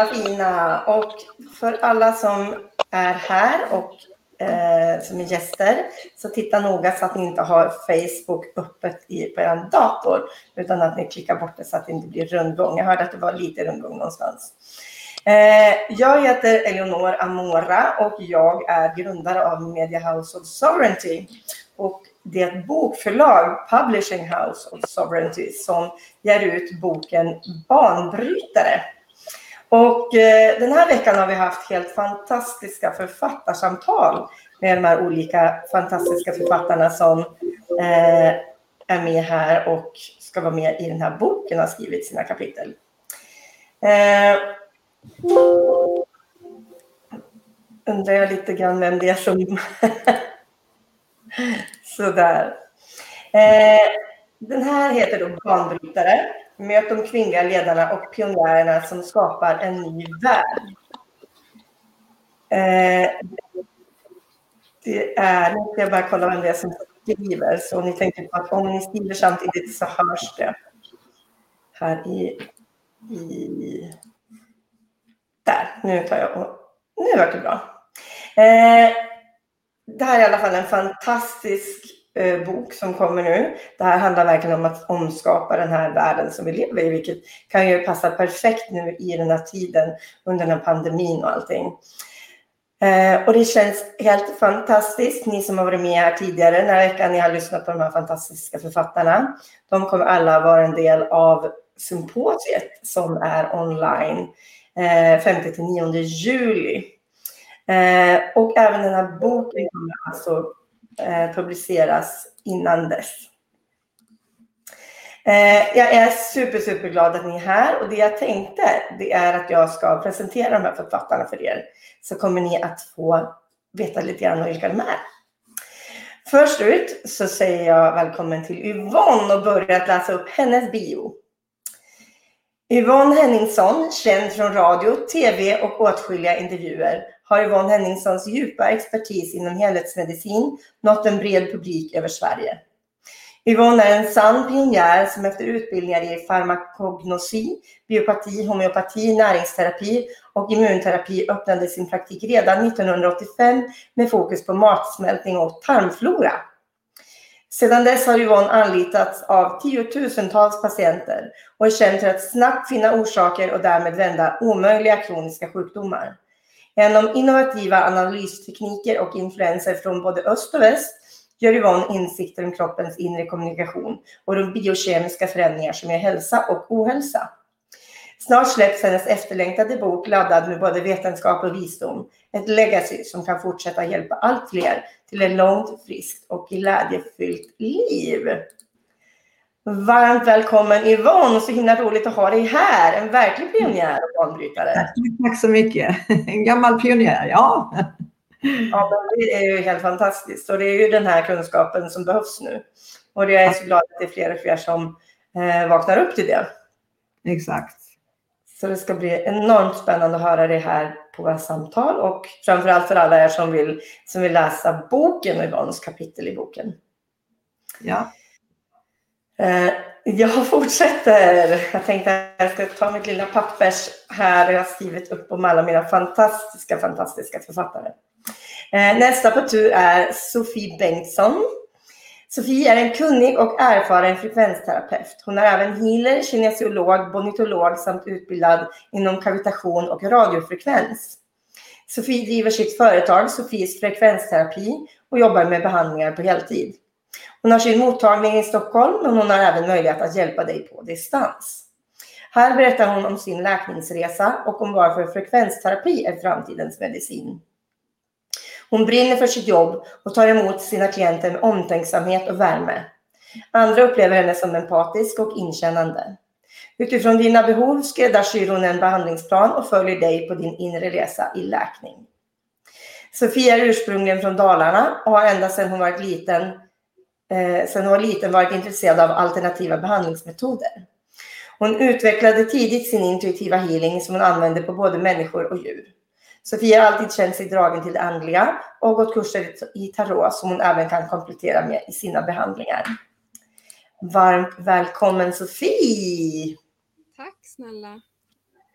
Alla fina! Och för alla som är här och eh, som är gäster, så titta noga så att ni inte har Facebook öppet i, på er dator, utan att ni klickar bort det så att det inte blir rundgång. Jag hörde att det var lite rundgång någonstans. Eh, jag heter Eleonor Amora och jag är grundare av Media House of Sovereignty. Och det är ett bokförlag, Publishing House of Sovereignty, som ger ut boken Banbrytare. Och eh, den här veckan har vi haft helt fantastiska författarsamtal med de här olika fantastiska författarna som eh, är med här och ska vara med i den här boken och har skrivit sina kapitel. Eh, undrar jag lite grann vem det är som... Sådär. Eh, den här heter då Banbrytare. Möt de kvinnliga ledarna och pionjärerna som skapar en ny värld. Eh, det är, nu ska jag bara kolla vem det är som skriver, så ni tänker på att om ni skriver samtidigt så hörs det här i, i där, nu tar jag och nu vart det bra. Eh, det här är i alla fall en fantastisk eh, bok som kommer nu. Det här handlar verkligen om att omskapa den här världen som vi lever i, vilket kan ju passa perfekt nu i den här tiden under den här pandemin och allting. Eh, och det känns helt fantastiskt. Ni som har varit med här tidigare den här veckan, ni har lyssnat på de här fantastiska författarna. De kommer alla vara en del av symposiet som är online eh, 5 till 9 juli. Eh, och även den här boken kommer alltså Eh, publiceras innan dess. Eh, jag är super, super glad att ni är här och det jag tänkte det är att jag ska presentera de här författarna för er. Så kommer ni att få veta lite grann vilka de är. Först ut så säger jag välkommen till Yvonne och börjar att läsa upp hennes bio. Yvonne Henningsson, känd från radio, tv och åtskilliga intervjuer, har Yvonne Henningssons djupa expertis inom helhetsmedicin nått en bred publik över Sverige. Yvonne är en sann pionjär som efter utbildningar i farmakognosi, biopati, homeopati, näringsterapi och immunterapi öppnade sin praktik redan 1985 med fokus på matsmältning och tarmflora. Sedan dess har Yvonne anlitats av tiotusentals patienter och är känd för att snabbt finna orsaker och därmed vända omöjliga kroniska sjukdomar. Genom innovativa analystekniker och influenser från både öst och väst gör Yvonne insikter om kroppens inre kommunikation och de biokemiska förändringar som ger hälsa och ohälsa. Snart släpps hennes efterlängtade bok laddad med både vetenskap och visdom. Ett legacy som kan fortsätta hjälpa allt fler till ett långt, friskt och glädjefyllt liv. Varmt välkommen Yvonne, så himla roligt att ha dig här. En verklig pionjär och banbrytare. Tack så mycket. En gammal pionjär, ja. Ja, det är ju helt fantastiskt och det är ju den här kunskapen som behövs nu. Och jag är så glad att det är fler och fler som eh, vaknar upp till det. Exakt. Så det ska bli enormt spännande att höra det här på våra samtal och framförallt för alla er som vill, som vill läsa boken och Yvonnes kapitel i boken. Ja. Eh, jag fortsätter. Jag tänkte att jag ska ta mitt lilla pappers här jag har skrivit upp om alla mina fantastiska, fantastiska författare. Eh, nästa på tur är Sofie Bengtsson. Sofie är en kunnig och erfaren frekvensterapeut. Hon är även healer, kinesiolog, bonitolog samt utbildad inom kavitation och radiofrekvens. Sofie driver sitt företag Sofies frekvensterapi och jobbar med behandlingar på heltid. Hon har sin mottagning i Stockholm, men hon har även möjlighet att hjälpa dig på distans. Här berättar hon om sin läkningsresa och om varför frekvensterapi är framtidens medicin. Hon brinner för sitt jobb och tar emot sina klienter med omtänksamhet och värme. Andra upplever henne som empatisk och inkännande. Utifrån dina behov skräddarsyr hon en behandlingsplan och följer dig på din inre resa i läkning. Sofia är ursprungligen från Dalarna och har ända sedan hon var liten, eh, sedan hon var liten varit intresserad av alternativa behandlingsmetoder. Hon utvecklade tidigt sin intuitiva healing som hon använde på både människor och djur. Sofia har alltid känt sig dragen till det andliga och gått kurser i tarot som hon även kan komplettera med i sina behandlingar. Varmt välkommen Sofie! Tack snälla!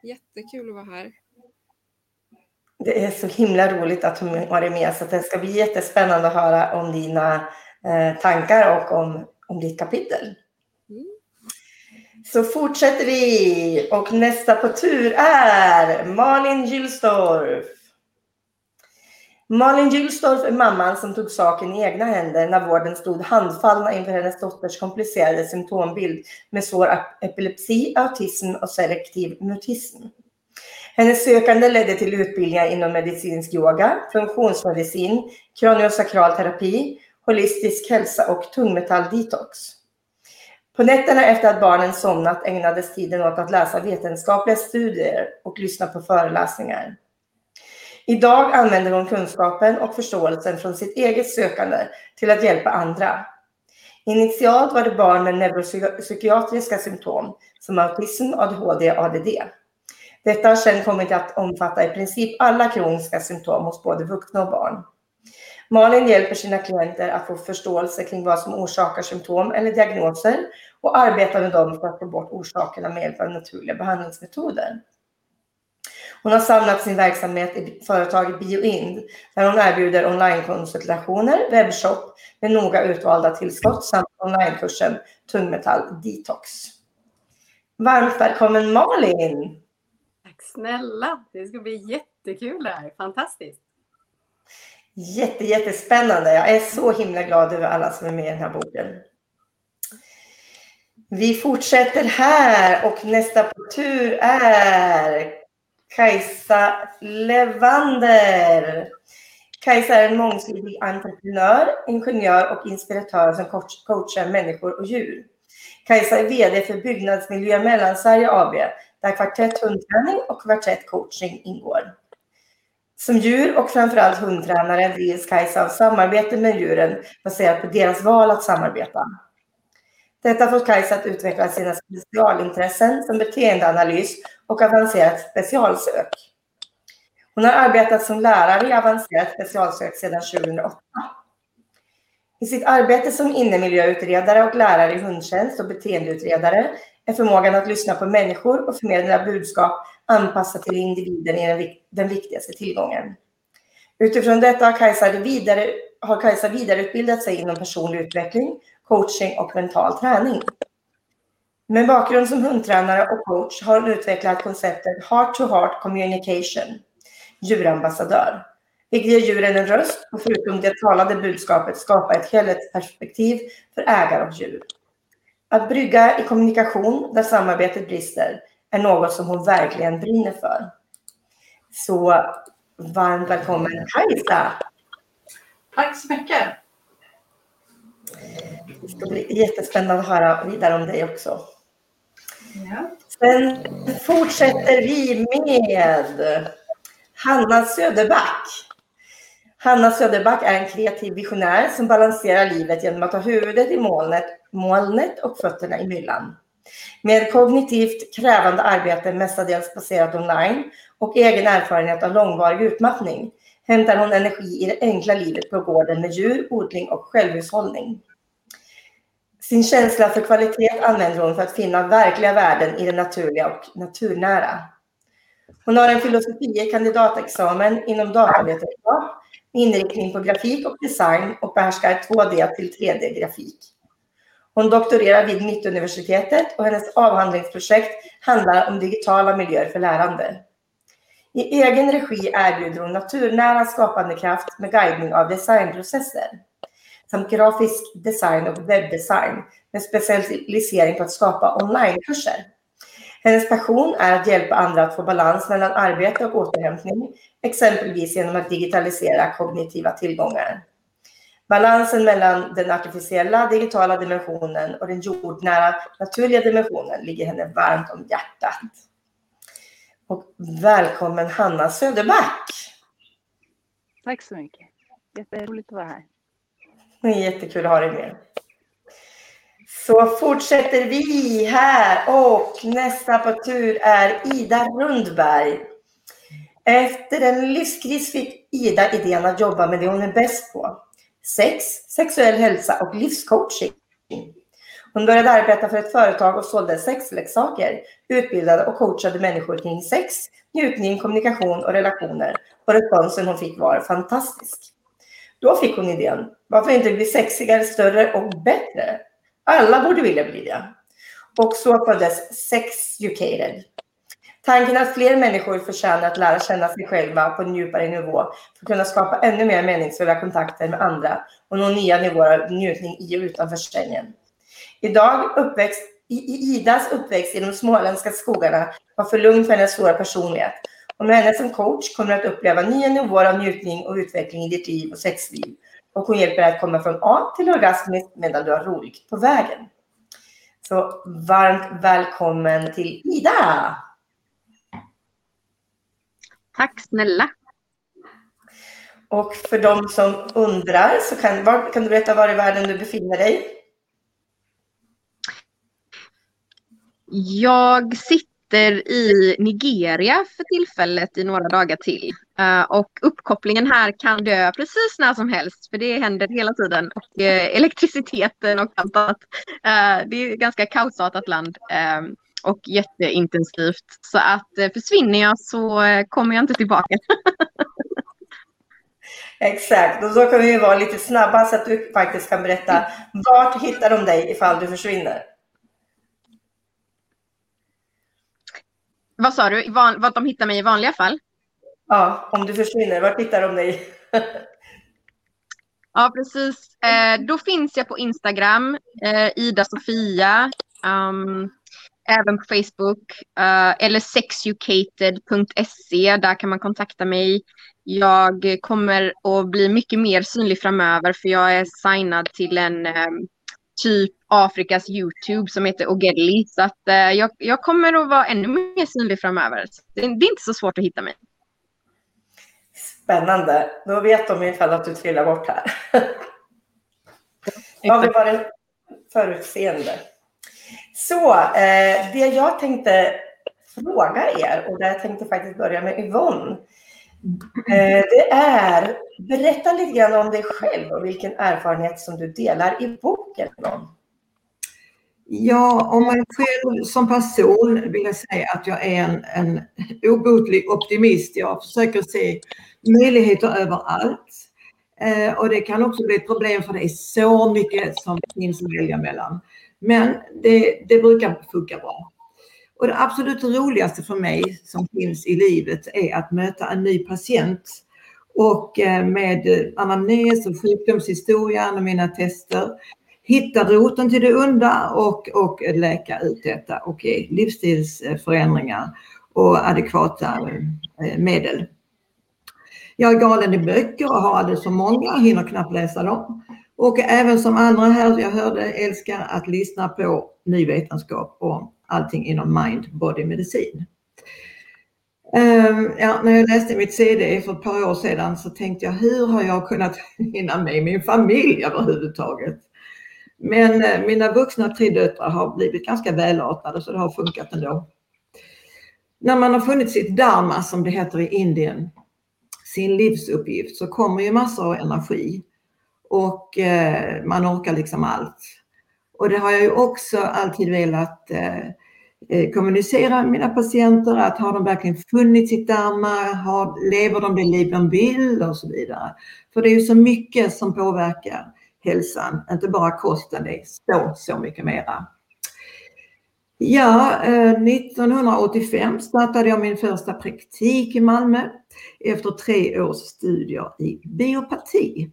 Jättekul att vara här. Det är så himla roligt att du har varit med så det ska bli jättespännande att höra om dina Eh, tankar och om, om ditt kapitel. Mm. Så fortsätter vi och nästa på tur är Malin Gylstorff. Malin Gylstorff är mamman som tog saken i egna händer när vården stod handfallna inför hennes dotters komplicerade symptombild med svår epilepsi, autism och selektiv mutism. Hennes sökande ledde till utbildningar inom medicinsk yoga, funktionsmedicin, kraniosakral terapi, holistisk hälsa och tungmetalldetox. På nätterna efter att barnen somnat ägnades tiden åt att läsa vetenskapliga studier och lyssna på föreläsningar. Idag använder hon kunskapen och förståelsen från sitt eget sökande till att hjälpa andra. Initialt var det barn med neuropsykiatriska symptom som autism, ADHD och ADD. Detta har sedan kommit att omfatta i princip alla kroniska symptom hos både vuxna och barn. Malin hjälper sina klienter att få förståelse kring vad som orsakar symptom eller diagnoser och arbetar med dem för att få bort orsakerna med hjälp av naturliga behandlingsmetoder. Hon har samlat sin verksamhet i företaget BioInd där hon erbjuder onlinekonsultationer, webbshop med noga utvalda tillskott samt onlinekursen Tungmetall Detox. Varmt välkommen Malin! Tack snälla! Det ska bli jättekul det här. Fantastiskt! Jätte, jättespännande. Jag är så himla glad över alla som är med i den här boken. Vi fortsätter här och nästa på tur är Kajsa Levander. Kajsa är en mångsidig entreprenör, ingenjör och inspiratör som coachar människor och djur. Kajsa är VD för Byggnadsmiljö Mellansverige AB, där Kvartett Hundträning och Kvartett Coaching ingår. Som djur och framförallt hundtränare drivs Kajsa av samarbete med djuren baserat på deras val att samarbeta. Detta får Kajsa att utveckla sina specialintressen som beteendeanalys och avancerat specialsök. Hon har arbetat som lärare i avancerat specialsök sedan 2008. I sitt arbete som innemiljöutredare och lärare i hundtjänst och beteendeutredare är förmågan att lyssna på människor och förmedla budskap anpassat till individen är den viktigaste tillgången. Utifrån detta har Kajsa, vidare, har Kajsa vidareutbildat sig inom personlig utveckling, coaching och mental träning. Med bakgrund som hundtränare och coach har hon utvecklat konceptet Heart to Heart Communication, djurambassadör, vilket ger djuren en röst och förutom det talade budskapet skapar ett helhetsperspektiv för ägare och djur. Att brygga i kommunikation där samarbetet brister är något som hon verkligen brinner för. Så varmt välkommen Kajsa! Tack så mycket! Det ska bli jättespännande att höra vidare om dig också. Ja. Sen fortsätter vi med Hanna Söderback. Hanna Söderback är en kreativ visionär som balanserar livet genom att ha huvudet i molnet, molnet och fötterna i myllan. Med kognitivt krävande arbete, mestadels baserat online, och egen erfarenhet av långvarig utmattning hämtar hon energi i det enkla livet på gården med djur, odling och självhushållning. Sin känsla för kvalitet använder hon för att finna verkliga värden i det naturliga och naturnära. Hon har en filosofie kandidatexamen inom datavetenskap med inriktning på grafik och design och behärskar 2D till 3D-grafik. Hon doktorerar vid Mittuniversitetet och hennes avhandlingsprojekt handlar om digitala miljöer för lärande. I egen regi erbjuder hon naturnära skapandekraft med guidning av designprocesser samt grafisk design och webbdesign med specialisering på att skapa onlinekurser. Hennes passion är att hjälpa andra att få balans mellan arbete och återhämtning, exempelvis genom att digitalisera kognitiva tillgångar. Balansen mellan den artificiella digitala dimensionen och den jordnära naturliga dimensionen ligger henne varmt om hjärtat. Och välkommen Hanna Söderback! Tack så mycket. Jätteroligt att vara här. Det är jättekul att ha dig med. Så fortsätter vi här och nästa på tur är Ida Rundberg. Efter en livskris fick Ida idén att jobba med det hon är bäst på. Sex, sexuell hälsa och livscoaching. Hon började arbeta för ett företag och sålde sexleksaker, utbildade och coachade människor kring sex, njutning, kommunikation och relationer. Och responsen hon fick var fantastisk. Då fick hon idén, varför inte bli sexigare, större och bättre? Alla borde vilja bli det. Och så föddes Sexucated. Tanken att fler människor förtjänar att lära känna sig själva på en djupare nivå för att kunna skapa ännu mer meningsfulla kontakter med andra och nå nya nivåer av njutning i och utanför sängen. Idag uppväxt, i, Idas uppväxt i de småländska skogarna var för lugn för hennes stora personlighet. Och med henne som coach kommer du att uppleva nya nivåer av njutning och utveckling i ditt liv och sexliv. Och hon hjälper dig att komma från A till orgasm medan du har roligt på vägen. Så varmt välkommen till Ida! Tack snälla. Och för de som undrar så kan, var, kan du berätta var i världen du befinner dig? Jag sitter i Nigeria för tillfället i några dagar till. Uh, och uppkopplingen här kan dö precis när som helst för det händer hela tiden. Och uh, elektriciteten och allt annat. Uh, det är ett ganska kaosartat land och jätteintensivt. Så att försvinner jag så kommer jag inte tillbaka. Exakt, och då kan vi vara lite snabba så att du faktiskt kan berätta vart hittar de dig ifall du försvinner? Vad sa du? Vart de hittar mig i vanliga fall? Ja, om du försvinner, vart hittar de dig? ja, precis. Eh, då finns jag på Instagram, eh, Ida Sofia. Um, även på Facebook uh, eller sexucated.se. Där kan man kontakta mig. Jag kommer att bli mycket mer synlig framöver för jag är signad till en um, typ Afrikas YouTube som heter Ogelli. Så att, uh, jag, jag, kommer att vara ännu mer synlig framöver. Det, det, är inte så svårt att hitta mig. Spännande. Då vet de ifall att du trillar bort här. Har vi varit förutseende? Så eh, det jag tänkte fråga er och där jag tänkte faktiskt börja med Yvonne. Eh, det är, berätta lite grann om dig själv och vilken erfarenhet som du delar i boken. Yvonne. Ja, om mig själv som person vill jag säga att jag är en, en obotlig optimist. Jag försöker se möjligheter överallt. Eh, och det kan också bli ett problem för det är så mycket som finns att välja mellan. Men det, det brukar funka bra. Och det absolut roligaste för mig som finns i livet är att möta en ny patient och eh, med anamnes och sjukdomshistorien och mina tester hitta roten till det onda och, och läka ut detta och ge livsstilsförändringar och adekvata eh, medel. Jag är galen i böcker och har alldeles för många, hinner knappt läsa dem. Och även som andra här, jag hörde, älskar att lyssna på ny vetenskap om allting inom mind, body, medicin. Ehm, ja, när jag läste mitt CD för ett par år sedan så tänkte jag, hur har jag kunnat hinna med min familj överhuvudtaget? Men eh, mina vuxna tre döttrar har blivit ganska välartade så det har funkat ändå. När man har funnit sitt dharma, som det heter i Indien, sin livsuppgift, så kommer ju massor av energi och eh, man orkar liksom allt. Och det har jag ju också alltid velat eh, eh, kommunicera med mina patienter att har de verkligen funnit sitt dharma, har, lever de det liv de vill och så vidare. För det är ju så mycket som påverkar hälsan, inte bara kosten, det är så, så mycket mera. Ja, eh, 1985 startade jag min första praktik i Malmö efter tre års studier i biopati.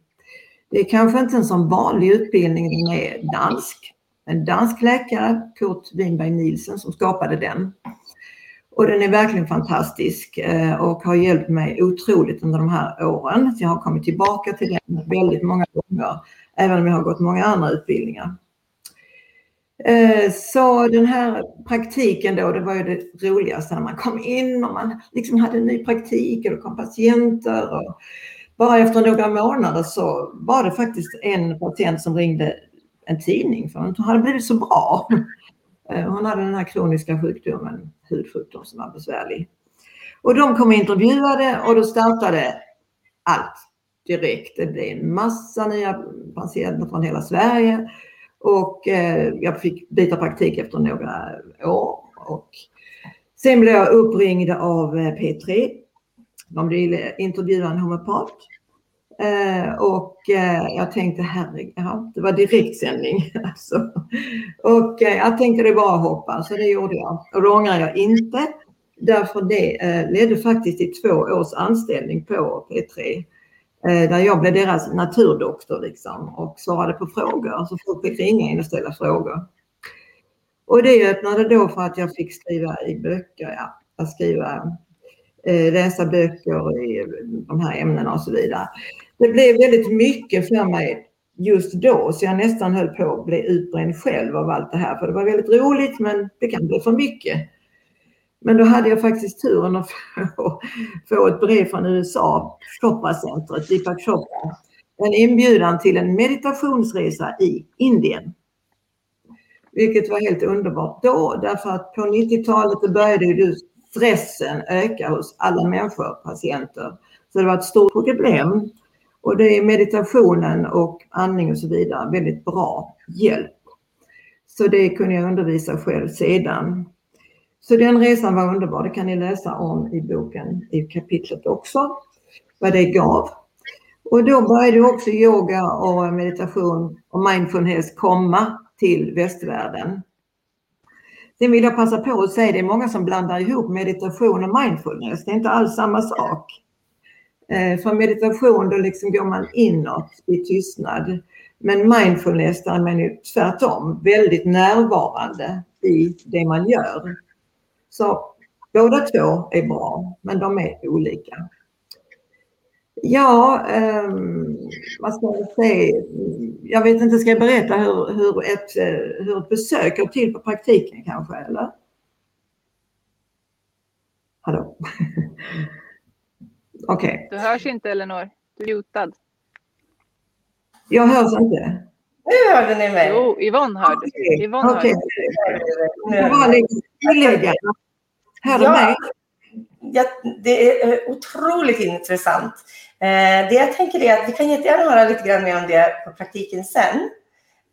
Det är kanske inte en sån vanlig utbildning, den är dansk. En dansk läkare, Kurt Winberg Nielsen, som skapade den. Och den är verkligen fantastisk eh, och har hjälpt mig otroligt under de här åren. Jag har kommit tillbaka till den väldigt många gånger, även om jag har gått många andra utbildningar. Eh, så den här praktiken då, det var ju det roligaste när man kom in och man liksom hade en ny praktik och det kom patienter och bara efter några månader så var det faktiskt en patient som ringde en tidning för hon hade blivit så bra. Eh, hon hade den här kroniska sjukdomen, hudsjukdom som var besvärlig. Och de kom och intervjuade och då startade allt direkt. Det blev en massa nya patienter från hela Sverige Och eh, jag fick byta praktik efter några år. Och sen blev jag uppringd av eh, P3. De ville intervjua en homeopat. Eh, och eh, jag tänkte herregud, ja, det var direktsändning. Alltså. Och eh, jag tänkte det bara hoppa, så det gjorde jag. Och det ångrar jag inte. Därför det eh, ledde faktiskt till två års anställning på P3. Eh, där jag blev deras naturdoktor liksom och svarade på frågor. Så folk fick ringa in och ställa frågor. Och det öppnade då för att jag fick skriva i böcker, ja, att skriva, eh, läsa böcker i de här ämnena och så vidare. Det blev väldigt mycket för mig just då så jag nästan höll på att bli utbränd själv av allt det här. För det var väldigt roligt men det kan bli för mycket. Men då hade jag faktiskt turen att få, få ett brev från USA, Chopra-centret, Deepak Chopra. En inbjudan till en meditationsresa i Indien. Vilket var helt underbart då därför att på 90-talet började ju stressen öka hos alla människor, patienter. Så det var ett stort problem. Och det är meditationen och andning och så vidare väldigt bra hjälp. Så det kunde jag undervisa själv sedan. Så den resan var underbar. Det kan ni läsa om i boken, i kapitlet också, vad det gav. Och då började också yoga och meditation och mindfulness komma till västvärlden. Sen vill jag passa på att säga det är många som blandar ihop meditation och mindfulness. Det är inte alls samma sak. Eh, för meditation då liksom går man inåt i tystnad. Men mindfulness där är man ju tvärtom väldigt närvarande i det man gör. Så båda två är bra, men de är olika. Ja, um, vad ska jag säga? Jag vet inte, ska jag berätta hur, hur, ett, eh, hur ett besök går till på praktiken kanske, eller? Hallå? Okej. Okay. Du hörs inte, Elinor. Du är mutad. Jag hörs inte. Nu hörde ni mig. Jo, Yvonne hör du. Okay. Yvonne okay. hör Jag var lite tillägga. Hör du ja, mig? Ja, det är otroligt intressant. Eh, det jag tänker är att vi kan jättegärna höra lite grann mer om det på praktiken sen.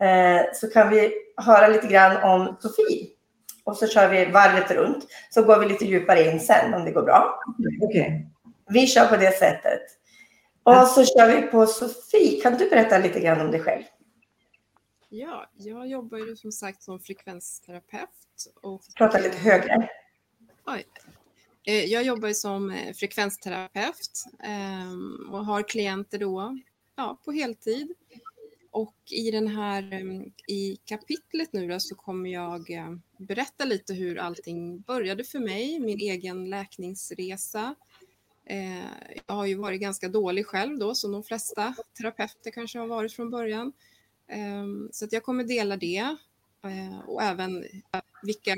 Eh, så kan vi höra lite grann om Sofie. Och så kör vi varvet runt. Så går vi lite djupare in sen om det går bra. Okay. Vi kör på det sättet. Och så kör vi på Sofie. Kan du berätta lite grann om dig själv? Ja, jag jobbar ju som sagt som frekvensterapeut. Och, Prata lite högre. Oj. Eh, jag jobbar som eh, frekvensterapeut ehm, och har klienter då ja, på heltid. Och i den här ehm, i kapitlet nu då så kommer jag eh, berätta lite hur allting började för mig, min egen läkningsresa. Eh, jag har ju varit ganska dålig själv då, som de flesta terapeuter kanske har varit från början. Ehm, så att jag kommer dela det eh, och även eh, vilka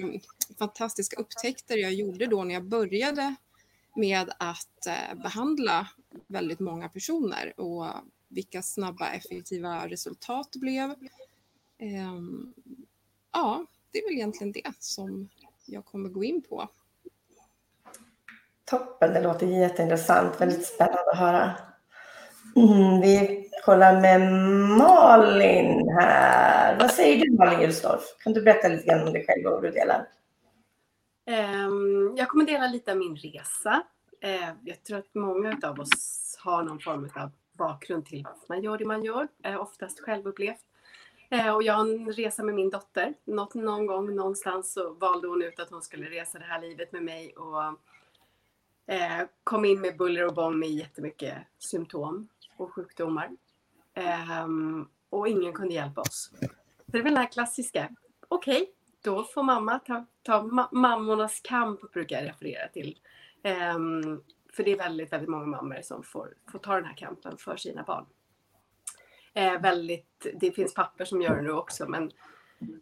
fantastiska upptäckter jag gjorde då när jag började med att eh, behandla väldigt många personer och vilka snabba effektiva resultat det blev. Ehm, ja, det är väl egentligen det som jag kommer gå in på. Toppen, det låter jätteintressant. Väldigt spännande att höra. Mm, vi kollar med Malin här. Vad säger du Malin Gilsdorf? Kan du berätta lite grann om dig själv och vad du delar? Ehm, jag kommer dela lite av min resa. Ehm, jag tror att många av oss har någon form av bakgrund till varför man gör det man gör, eh, oftast självupplevt. Ehm, och jag har en resa med min dotter. Någon gång någonstans så valde hon ut att hon skulle resa det här livet med mig och eh, kom in med buller och bång med jättemycket symptom och sjukdomar. Eh, och ingen kunde hjälpa oss. Så det är väl den här klassiska, okej, okay, då får mamma ta, ta ma mammornas kamp, brukar jag referera till. Eh, för det är väldigt, väldigt många mammor som får, får ta den här kampen för sina barn. Eh, väldigt, det finns papper som gör det nu också, men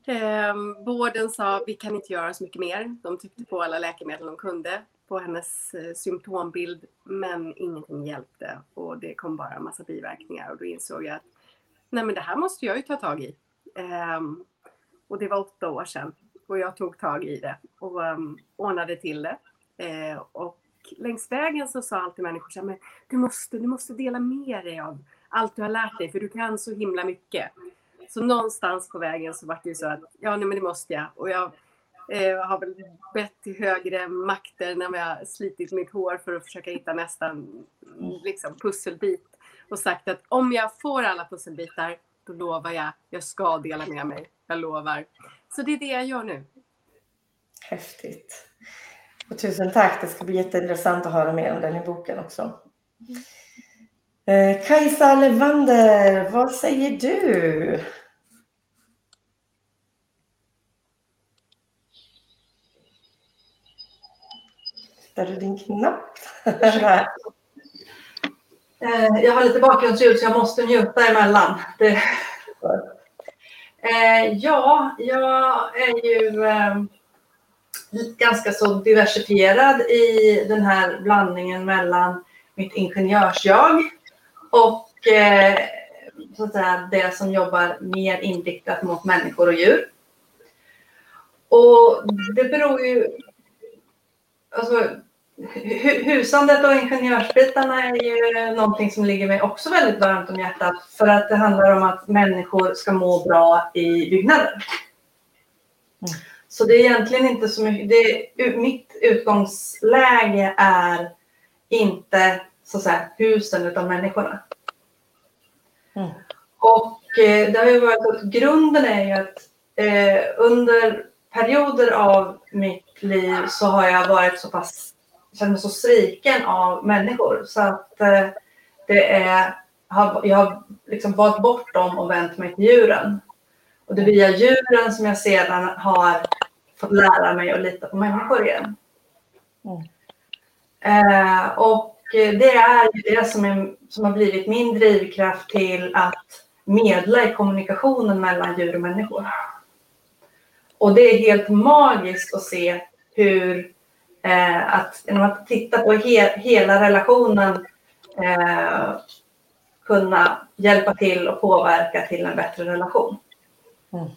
eh, vården sa vi kan inte göra så mycket mer. De tyckte på alla läkemedel de kunde på hennes eh, symptombild, men ingenting hjälpte och det kom bara en massa biverkningar och då insåg jag att nej, men det här måste jag ju ta tag i. Um, och det var åtta år sedan. Och jag tog tag i det och um, ordnade till det. Uh, och längs vägen så sa alltid människor så här, men du måste, du måste dela med dig av allt du har lärt dig för du kan så himla mycket. Så någonstans på vägen så var det ju så att ja, nej, men det måste jag. Och jag eh, har väl bett till högre makter när jag har slitit mitt hår för att försöka hitta nästa mm, liksom, pusselbit och sagt att om jag får alla pusselbitar då lovar jag, jag ska dela med mig. Jag lovar. Så det är det jag gör nu. Häftigt. Och tusen tack. Det ska bli jätteintressant att höra mer om den i boken också. Eh, Kajsa Levander, vad säger du? Hittar du din knapp? Eh, jag har lite bakgrundsljud så jag måste njuta emellan. Det... Eh, ja, jag är ju eh, ganska så diversifierad i den här blandningen mellan mitt ingenjörsjag och så att säga, det som jobbar mer inriktat mot människor och djur. Och det beror ju... Alltså, husandet och ingenjörsbitarna är ju någonting som ligger mig också väldigt varmt om hjärtat. För att det handlar om att människor ska må bra i byggnader. Mm. Så det är egentligen inte så mycket. Det, mitt utgångsläge är inte så att säga, husen utan människorna. Mm. Och eh, det har ju varit att grunden är ju att eh, under perioder av mitt liv så har jag varit så pass känner mig så sviken av människor. Så att eh, det är, jag har liksom valt bort dem och vänt mig till djuren. Och det är via djuren som jag sedan har fått lära mig att lita på människor igen. Mm. Eh, och det är det som, är, som har blivit min drivkraft till att medla i kommunikationen mellan djur och människor. Och det är helt magiskt att se hur Eh, att genom att titta på he hela relationen eh, kunna hjälpa till och påverka till en bättre relation. Mm.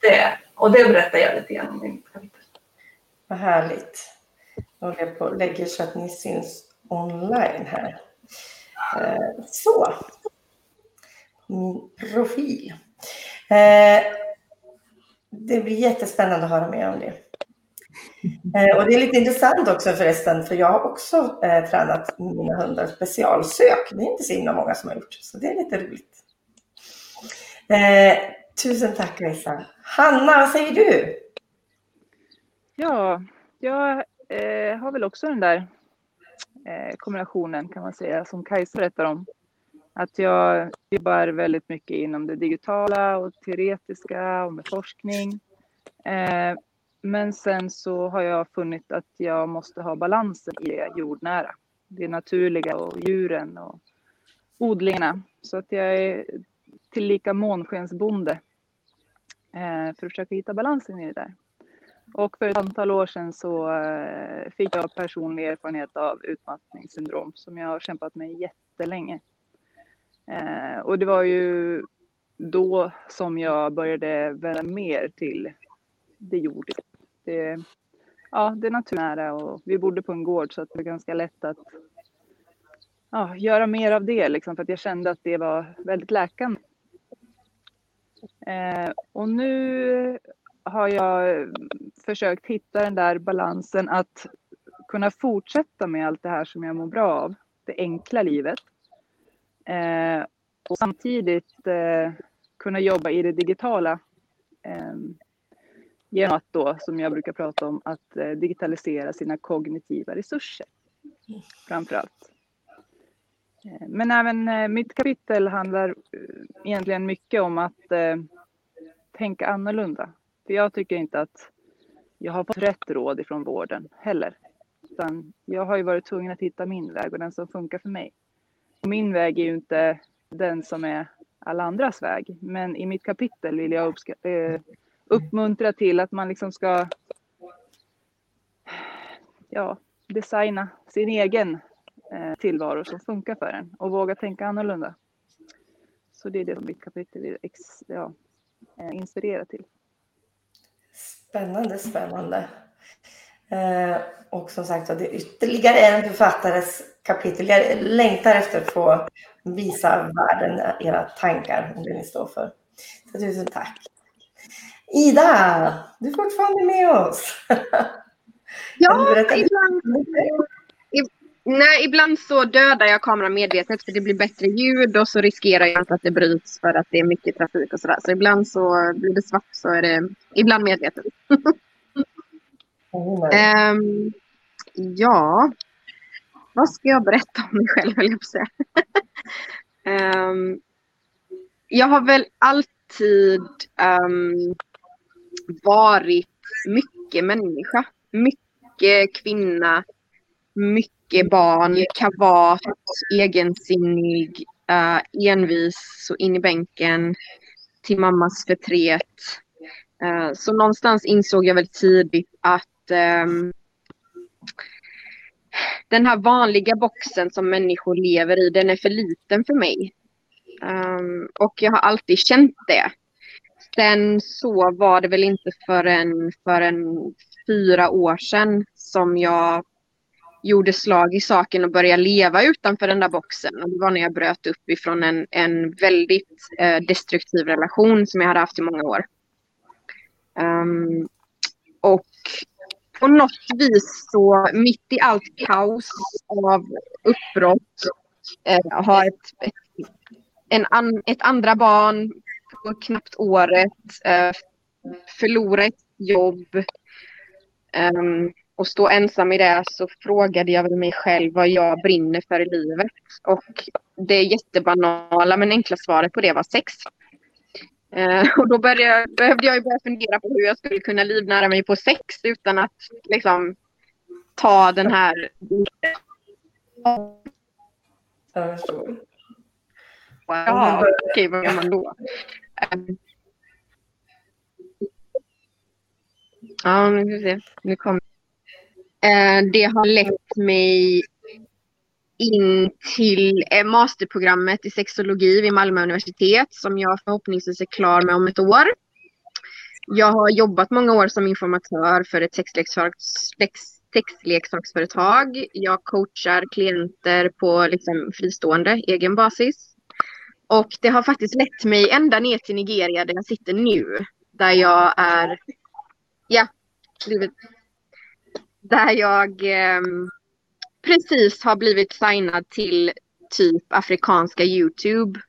Det, och det berättar jag lite grann om i mitt kapitel. Vad härligt. Jag håller på och lägger så att ni syns online här. Eh, så. Min profil. Eh, det blir jättespännande att höra mer om det. Eh, och det är lite intressant också förresten, för jag har också eh, tränat mina hundar specialsök. Det är inte så himla många som har gjort, så det är lite roligt. Eh, tusen tack Lisa. Hanna, vad säger du? Ja, jag eh, har väl också den där eh, kombinationen kan man säga som Kajsa berättar om. Att jag jobbar väldigt mycket inom det digitala och teoretiska och med forskning. Eh, men sen så har jag funnit att jag måste ha balansen i det jordnära. Det naturliga och djuren och odlingarna. Så att jag är tillika månskensbonde eh, för att försöka hitta balansen i det där. Och för ett antal år sedan så eh, fick jag personlig erfarenhet av utmattningssyndrom som jag har kämpat med jättelänge. Eh, och det var ju då som jag började vända mer till det jordiska det, ja, det är naturnära och vi bodde på en gård så att det var ganska lätt att ja, göra mer av det liksom, för att jag kände att det var väldigt läkande. Eh, och nu har jag försökt hitta den där balansen att kunna fortsätta med allt det här som jag mår bra av, det enkla livet. Eh, och samtidigt eh, kunna jobba i det digitala. Ehm, Genom att då, som jag brukar prata om, att eh, digitalisera sina kognitiva resurser framför allt. Eh, men även eh, mitt kapitel handlar egentligen mycket om att tänka annorlunda. För jag tycker inte att jag har fått rätt råd ifrån vården heller. Utan jag har ju varit tvungen att hitta min väg och den som funkar för mig. Och min väg är ju inte den som är alla andras väg. Men i mitt kapitel vill jag uppmuntra till att man liksom ska ja, designa sin egen eh, tillvaro som funkar för en och våga tänka annorlunda. Så det är det som mitt kapitel är ex, ja, eh, inspirerat till. Spännande, spännande. Eh, och som sagt det är ytterligare en författares kapitel. Jag längtar efter att få visa världen era tankar om det ni står för. Så tusen tack. Ida, du är fortfarande med oss. Ja, ibland, nej, ibland så dödar jag kameran medvetet för det blir bättre ljud och så riskerar jag inte att det bryts för att det är mycket trafik och sådär. Så ibland så blir det svart så är det ibland medvetet. um, ja, vad ska jag berätta om mig själv höll jag på säga. um, jag har väl alltid um, varit mycket människa. Mycket kvinna, mycket barn, kavat, egensinnig, uh, envis och in i bänken till mammas förtret. Uh, så någonstans insåg jag väl tidigt att um, den här vanliga boxen som människor lever i, den är för liten för mig. Um, och jag har alltid känt det. Sen så var det väl inte förrän, förrän fyra år sedan som jag gjorde slag i saken och började leva utanför den där boxen. Och det var när jag bröt upp ifrån en, en väldigt eh, destruktiv relation som jag hade haft i många år. Um, och på något vis så mitt i allt kaos av uppbrott, eh, ha ett, ett, en an, ett andra barn på knappt året, eh, förlora ett jobb ehm, och stå ensam i det så frågade jag mig själv vad jag brinner för i livet. Och det jättebanala men enkla svaret på det var sex. Ehm, och då började, behövde jag börja fundera på hur jag skulle kunna livnära mig på sex utan att liksom ta den här... Jag förstår. Ja, okej, vad gör man då? Um, ja, nu ska vi se. Nu kommer uh, Det har lett mig in till masterprogrammet i sexologi vid Malmö universitet som jag förhoppningsvis är klar med om ett år. Jag har jobbat många år som informatör för ett sexleksaksföretag. Jag coachar klienter på liksom fristående egen basis. Och det har faktiskt lett mig ända ner till Nigeria där jag sitter nu. Där jag är, ja, där jag eh, precis har blivit signad till typ afrikanska YouTube.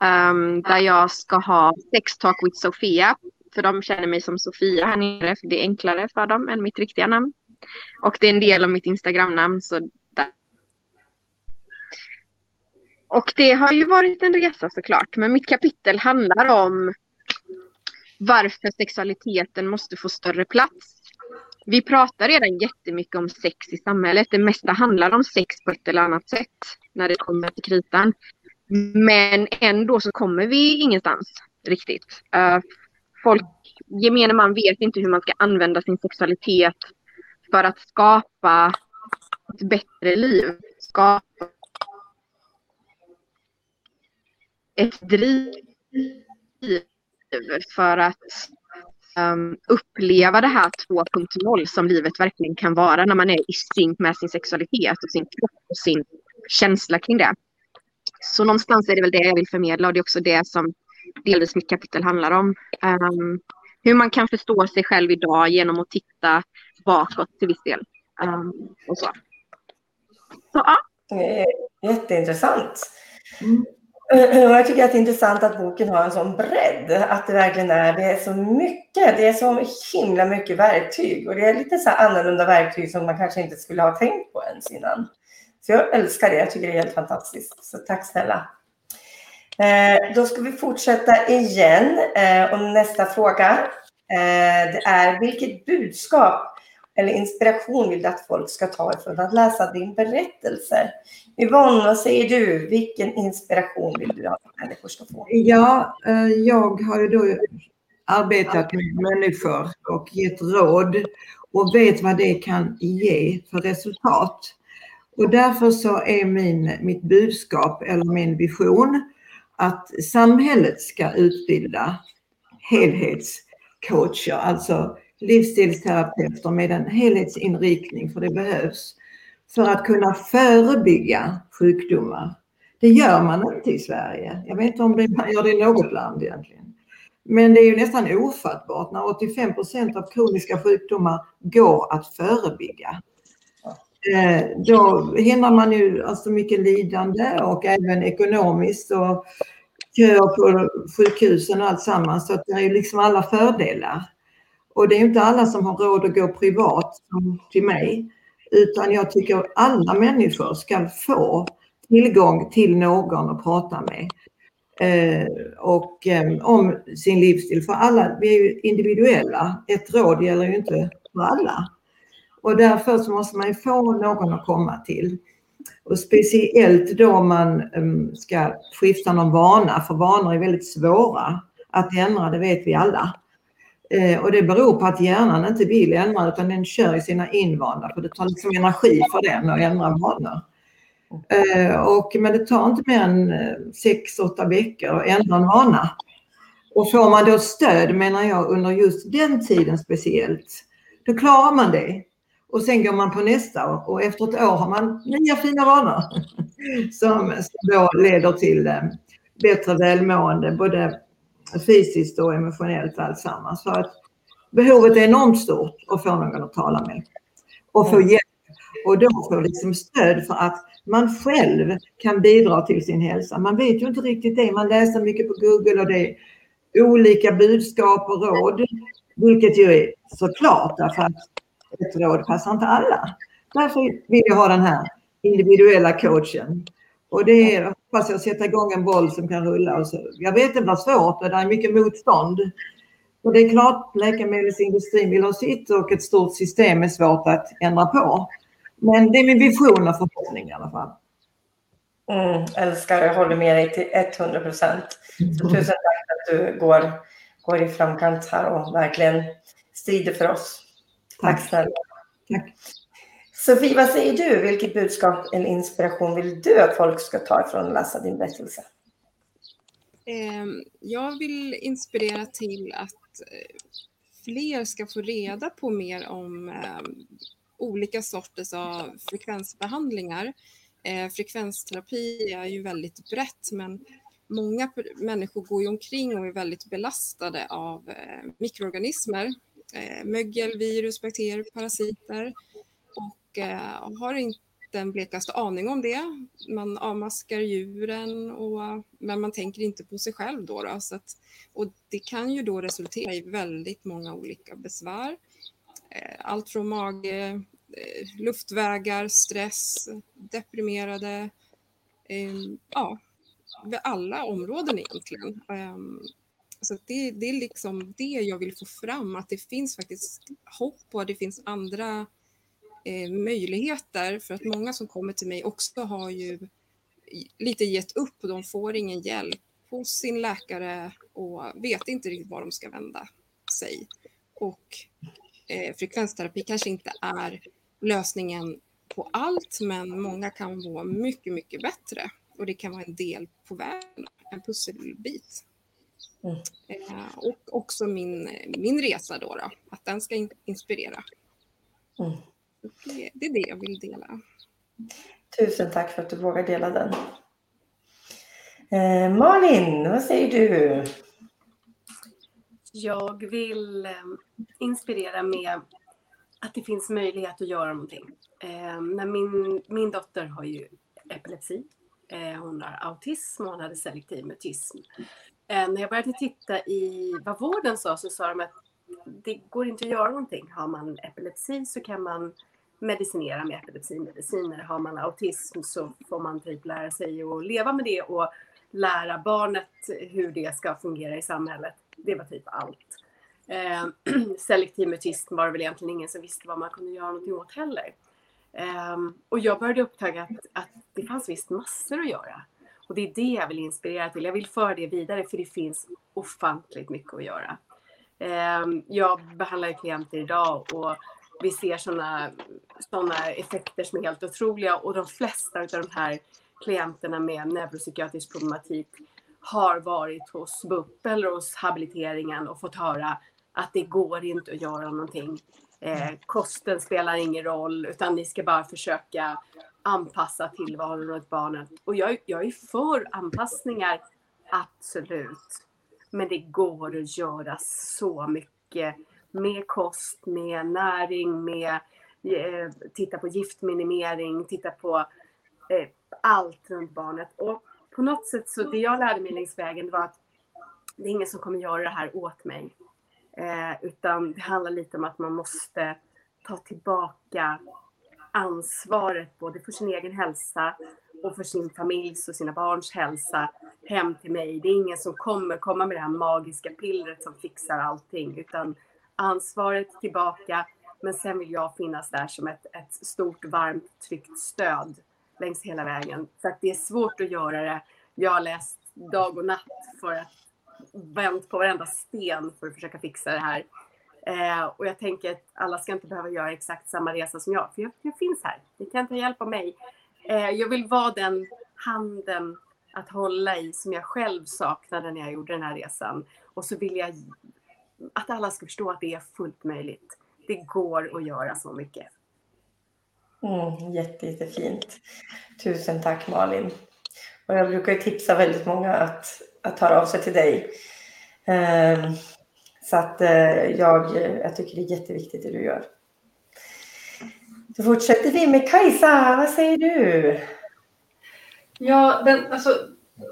Um, där jag ska ha sex talk with Sofia. För de känner mig som Sofia här nere. För det är enklare för dem än mitt riktiga namn. Och det är en del av mitt Instagram-namn. Så där. Och det har ju varit en resa såklart. Men mitt kapitel handlar om varför sexualiteten måste få större plats vi pratar redan jättemycket om sex i samhället. Det mesta handlar om sex på ett eller annat sätt när det kommer till kritan. Men ändå så kommer vi ingenstans riktigt. Eh, folk, gemene man vet inte hur man ska använda sin sexualitet för att skapa ett bättre liv. Skapa ett driv för att um, uppleva det här 2.0 som livet verkligen kan vara när man är i synk med sin sexualitet och sin kropp och sin känsla kring det. Så någonstans är det väl det jag vill förmedla och det är också det som delvis mitt kapitel handlar om. Um, hur man kan förstå sig själv idag genom att titta bakåt till viss del. Um, och så. så ja. Jätteintressant. Mm. Eh, jag tycker att det är intressant att boken har en sån bredd. Att det verkligen är, det är så mycket, det är så himla mycket verktyg. Och det är lite så annorlunda verktyg som man kanske inte skulle ha tänkt på ens innan. Så jag älskar det, jag tycker det är helt fantastiskt. Så tack snälla. Eh, då ska vi fortsätta igen. Eh, och nästa fråga. Eh, det är vilket budskap eller inspiration vill du att folk ska ta ifrån att läsa din berättelse? Yvonne, vad säger du? Vilken inspiration vill du att människor ska få? Ja, eh, jag har ju då arbetat med människor och gett råd och vet vad det kan ge för resultat. Och därför så är min, mitt budskap eller min vision att samhället ska utbilda helhetscoacher, alltså livsstilsterapeuter med en helhetsinriktning, för det behövs, för att kunna förebygga sjukdomar Det gör man inte i Sverige. Jag vet inte om det, man gör det i något land egentligen. Men det är ju nästan ofattbart när 85 procent av kroniska sjukdomar går att förebygga. Eh, då hindrar man ju alltså mycket lidande och även ekonomiskt och köer på sjukhusen och allt samman. Så det är ju liksom alla fördelar. Och det är inte alla som har råd att gå privat som till mig. Utan jag tycker alla människor ska få tillgång till någon att prata med. Eh, och eh, om sin livsstil. För alla, vi är ju individuella. Ett råd gäller ju inte för alla. Och därför så måste man ju få någon att komma till. Och speciellt då man eh, ska skifta någon vana, för vanor är väldigt svåra att ändra, det vet vi alla. Eh, och det beror på att hjärnan inte vill ändra utan den kör i sina invanda för det tar liksom energi för den att ändra vanor. Eh, och, men det tar inte mer än eh, 6-8 veckor att ändra en vana. Och får man då stöd menar jag under just den tiden speciellt, då klarar man det. Och sen går man på nästa och efter ett år har man nya fina vanor som, då leder till bättre välmående både fysiskt och emotionellt alltsammans. Så att behovet är enormt stort att få någon att tala med och få hjälp och då få liksom stöd för att man själv kan bidra till sin hälsa. Man vet ju inte riktigt det. Man läser mycket på Google och det är olika budskap och råd, vilket ju är såklart därför att ett råd passar inte alla. Därför vill jag ha den här individuella coachen. Och det är, hoppas jag, sätta igång en boll som kan rulla. Och så. Jag vet att det blir svårt och det är mycket motstånd. Och det är klart, läkemedelsindustrin vill ha sitt och ett stort system är svårt att ändra på. Men det är min vision och förhoppning i alla fall. Mm, älskar, jag håller med dig till 100 procent. Tusen tack att du går, går i framkant här och verkligen strider för oss. Tack snälla. Tack. Sofie, vad säger du? Vilket budskap eller inspiration vill du att folk ska ta ifrån att läsa din berättelse? Ehm, jag vill inspirera till att eh, fler ska få reda på mer om ehm, olika sorters av frekvensbehandlingar. Eh, frekvensterapi är ju väldigt brett men många människor går ju omkring och är väldigt belastade av eh, mikroorganismer mögel, virus, bakterier, parasiter och eh, har inte den blekaste aning om det. Man avmaskar djuren, och, men man tänker inte på sig själv då. då så att, och det kan ju då resultera i väldigt många olika besvär. Eh, allt från mage, eh, luftvägar, stress, deprimerade, ja, alla områden egentligen. Ehm, så det, det är liksom det jag vill få fram, att det finns faktiskt hopp och det finns andra eh, möjligheter. För att många som kommer till mig också har ju lite gett upp och de får ingen hjälp hos sin läkare och vet inte riktigt var de ska vända sig. Och eh, frekvensterapi kanske inte är lösningen på allt, men många kan vara mycket, mycket bättre och det kan vara en del på vägen, en pusselbit. Mm. Eh, och också min, min resa då, då att den ska inspirera. Mm. Det, det, är det jag vill dela. Tusen tack för att du vågar dela den. Eh, Malin, vad säger du? Jag vill eh, inspirera med att det finns möjlighet att göra någonting. Eh, när min, min dotter har ju epilepsi. Eh, hon har autism och hon hade selektiv mutism. Eh, när jag började titta i vad vården sa så sa de att det går inte att göra någonting. Har man epilepsi så kan man medicinera med epilepsimediciner. Har man autism så får man typ lära sig att leva med det och lära barnet hur det ska fungera i samhället. Det var typ allt. Eh, selektiv mutism var det väl egentligen ingen som visste vad man kunde göra någonting åt heller. Eh, och jag började upptäcka att, att det fanns visst massor att göra. Och det är det jag vill inspirera till. Jag vill föra det vidare för det finns ofantligt mycket att göra. Ehm, jag behandlar klienter idag och vi ser sådana såna effekter som är helt otroliga och de flesta av de här klienterna med neuropsykiatrisk problematik har varit hos BUP eller hos habiliteringen och fått höra att det går inte att göra någonting. Eh, kosten spelar ingen roll utan ni ska bara försöka anpassa tillvaron runt barnen. Och jag, jag är för anpassningar, absolut. Men det går att göra så mycket med kost, med näring, med eh, titta på giftminimering, titta på eh, allt runt barnet. Och på något sätt så det jag lärde mig längs vägen var att det är ingen som kommer göra det här åt mig. Eh, utan det handlar lite om att man måste ta tillbaka ansvaret både för sin egen hälsa och för sin familjs och sina barns hälsa hem till mig. Det är ingen som kommer komma med det här magiska pillret som fixar allting utan ansvaret tillbaka men sen vill jag finnas där som ett, ett stort, varmt, tryggt stöd längs hela vägen. För att det är svårt att göra det. Jag har läst dag och natt för att vänt på varenda sten för att försöka fixa det här. Eh, och jag tänker att alla ska inte behöva göra exakt samma resa som jag, för jag, jag finns här. Ni kan ta hjälp av mig. Eh, jag vill vara den handen att hålla i som jag själv saknade när jag gjorde den här resan. Och så vill jag att alla ska förstå att det är fullt möjligt. Det går att göra så mycket. Mm, jätte, jättefint. Tusen tack Malin. Och jag brukar tipsa väldigt många att, att höra av sig till dig. Um, så att uh, jag, jag tycker det är jätteviktigt det du gör. Då fortsätter vi med Kajsa. Vad säger du? Ja, den, alltså,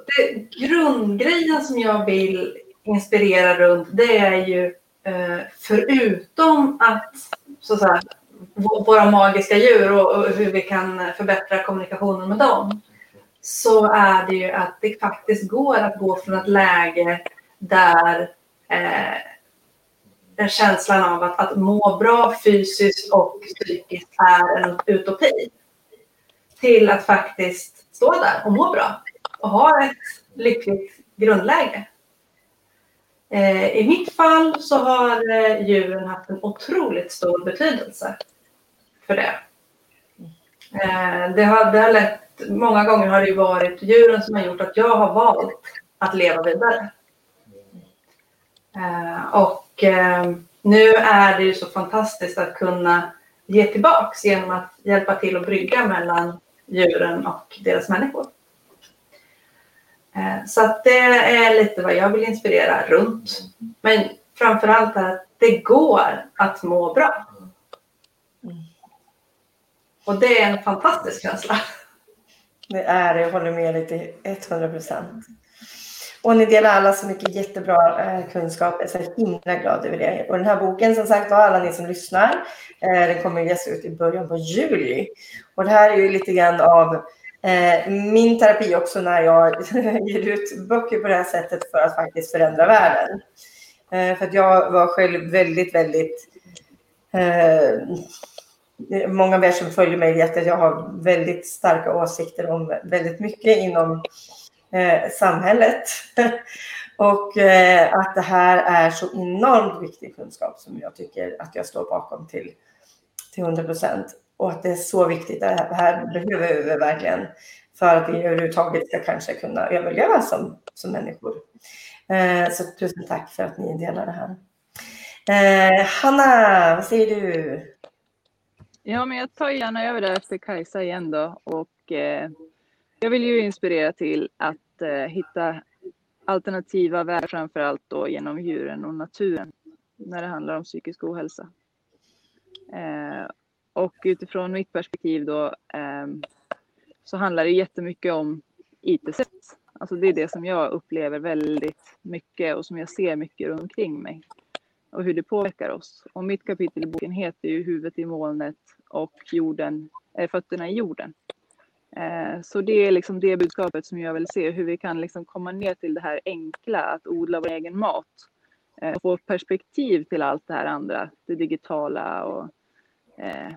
det, grundgrejen som jag vill inspirera runt det är ju eh, förutom att, så att säga, våra magiska djur och, och, hur vi kan förbättra kommunikationen med dem så är det ju att det faktiskt går att gå från ett läge där eh, känslan av att, att må bra fysiskt och psykiskt är en utopi till att faktiskt stå där och må bra och ha ett lyckligt grundläge. Eh, I mitt fall så har eh, djuren haft en otroligt stor betydelse för det. Eh, det har, det har lett, många gånger har det varit djuren som har gjort att jag har valt att leva vidare. Och nu är det ju så fantastiskt att kunna ge tillbaks genom att hjälpa till att brygga mellan djuren och deras människor. Eh, så att det är lite vad jag vill inspirera runt. Men framförallt att det går att må bra. Och det är en fantastisk känsla. Det är det, jag håller med dig till 100 procent. Och ni delar alla så mycket jättebra eh, kunskap. Jag är så himla glad över det. Och den här boken, som sagt var, alla ni som lyssnar, eh, den kommer att ges ut i början på juli. Och det här är ju lite grann av Eh, min terapi också när jag ger ut böcker på det här sättet för att faktiskt förändra världen. Eh, för att jag var själv väldigt, väldigt... Eh, många av er som följer mig vet att jag har väldigt starka åsikter om väldigt mycket inom eh, samhället. Och eh, att det här är så enormt viktig kunskap som jag tycker att jag står bakom till, till 100 procent. Och att det är så viktigt. Det här behöver vi verkligen för att vi överhuvudtaget ska kanske kunna överleva som, som människor. Eh, så tusen tack för att ni delar det här. Eh, Hanna, vad säger du? Ja, men jag tar gärna över det efter Kajsa igen då. Och, eh, jag vill ju inspirera till att eh, hitta alternativa vägar, framför allt då genom djuren och naturen när det handlar om psykisk ohälsa. Eh, och utifrån mitt perspektiv då eh, så handlar det jättemycket om IT-sätt. Alltså det är det som jag upplever väldigt mycket och som jag ser mycket runt omkring mig och hur det påverkar oss. Och mitt kapitel i boken heter ju Huvudet i molnet och jorden, äh, fötterna i jorden. Eh, så det är liksom det budskapet som jag vill se, hur vi kan liksom komma ner till det här enkla, att odla vår egen mat. Eh, och få perspektiv till allt det här andra, det digitala och eh,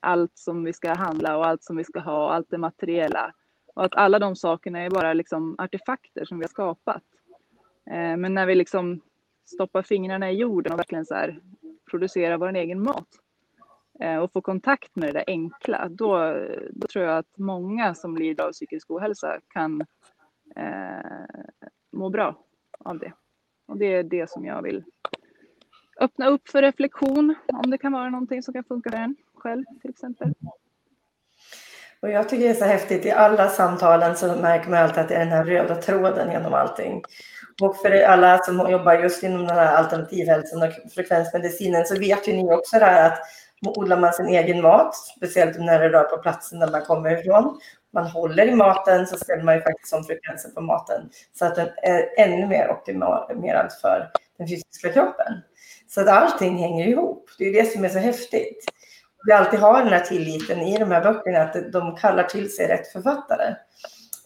allt som vi ska handla och allt som vi ska ha och allt det materiella. Och att alla de sakerna är bara liksom artefakter som vi har skapat. Eh, men när vi liksom stoppar fingrarna i jorden och verkligen så här producerar vår egen mat eh, och får kontakt med det där enkla, då, då tror jag att många som lider av psykisk ohälsa kan eh, må bra av det. Och det är det som jag vill öppna upp för reflektion, om det kan vara någonting som kan funka för en själv till exempel. Och jag tycker det är så häftigt, i alla samtalen så märker man alltid att det är den här röda tråden genom allting. Och för alla som jobbar just inom den här alternativhälsan och frekvensmedicinen så vet ju ni också det här att odlar man sin egen mat, speciellt när det rör på platsen där man kommer ifrån, man håller i maten så ställer man ju faktiskt om frekvensen på maten så att den är ännu mer optimerad för den fysiska kroppen. Så att allting hänger ihop. Det är det som är så häftigt. Vi alltid har den här tilliten i de här böckerna att de kallar till sig rätt författare.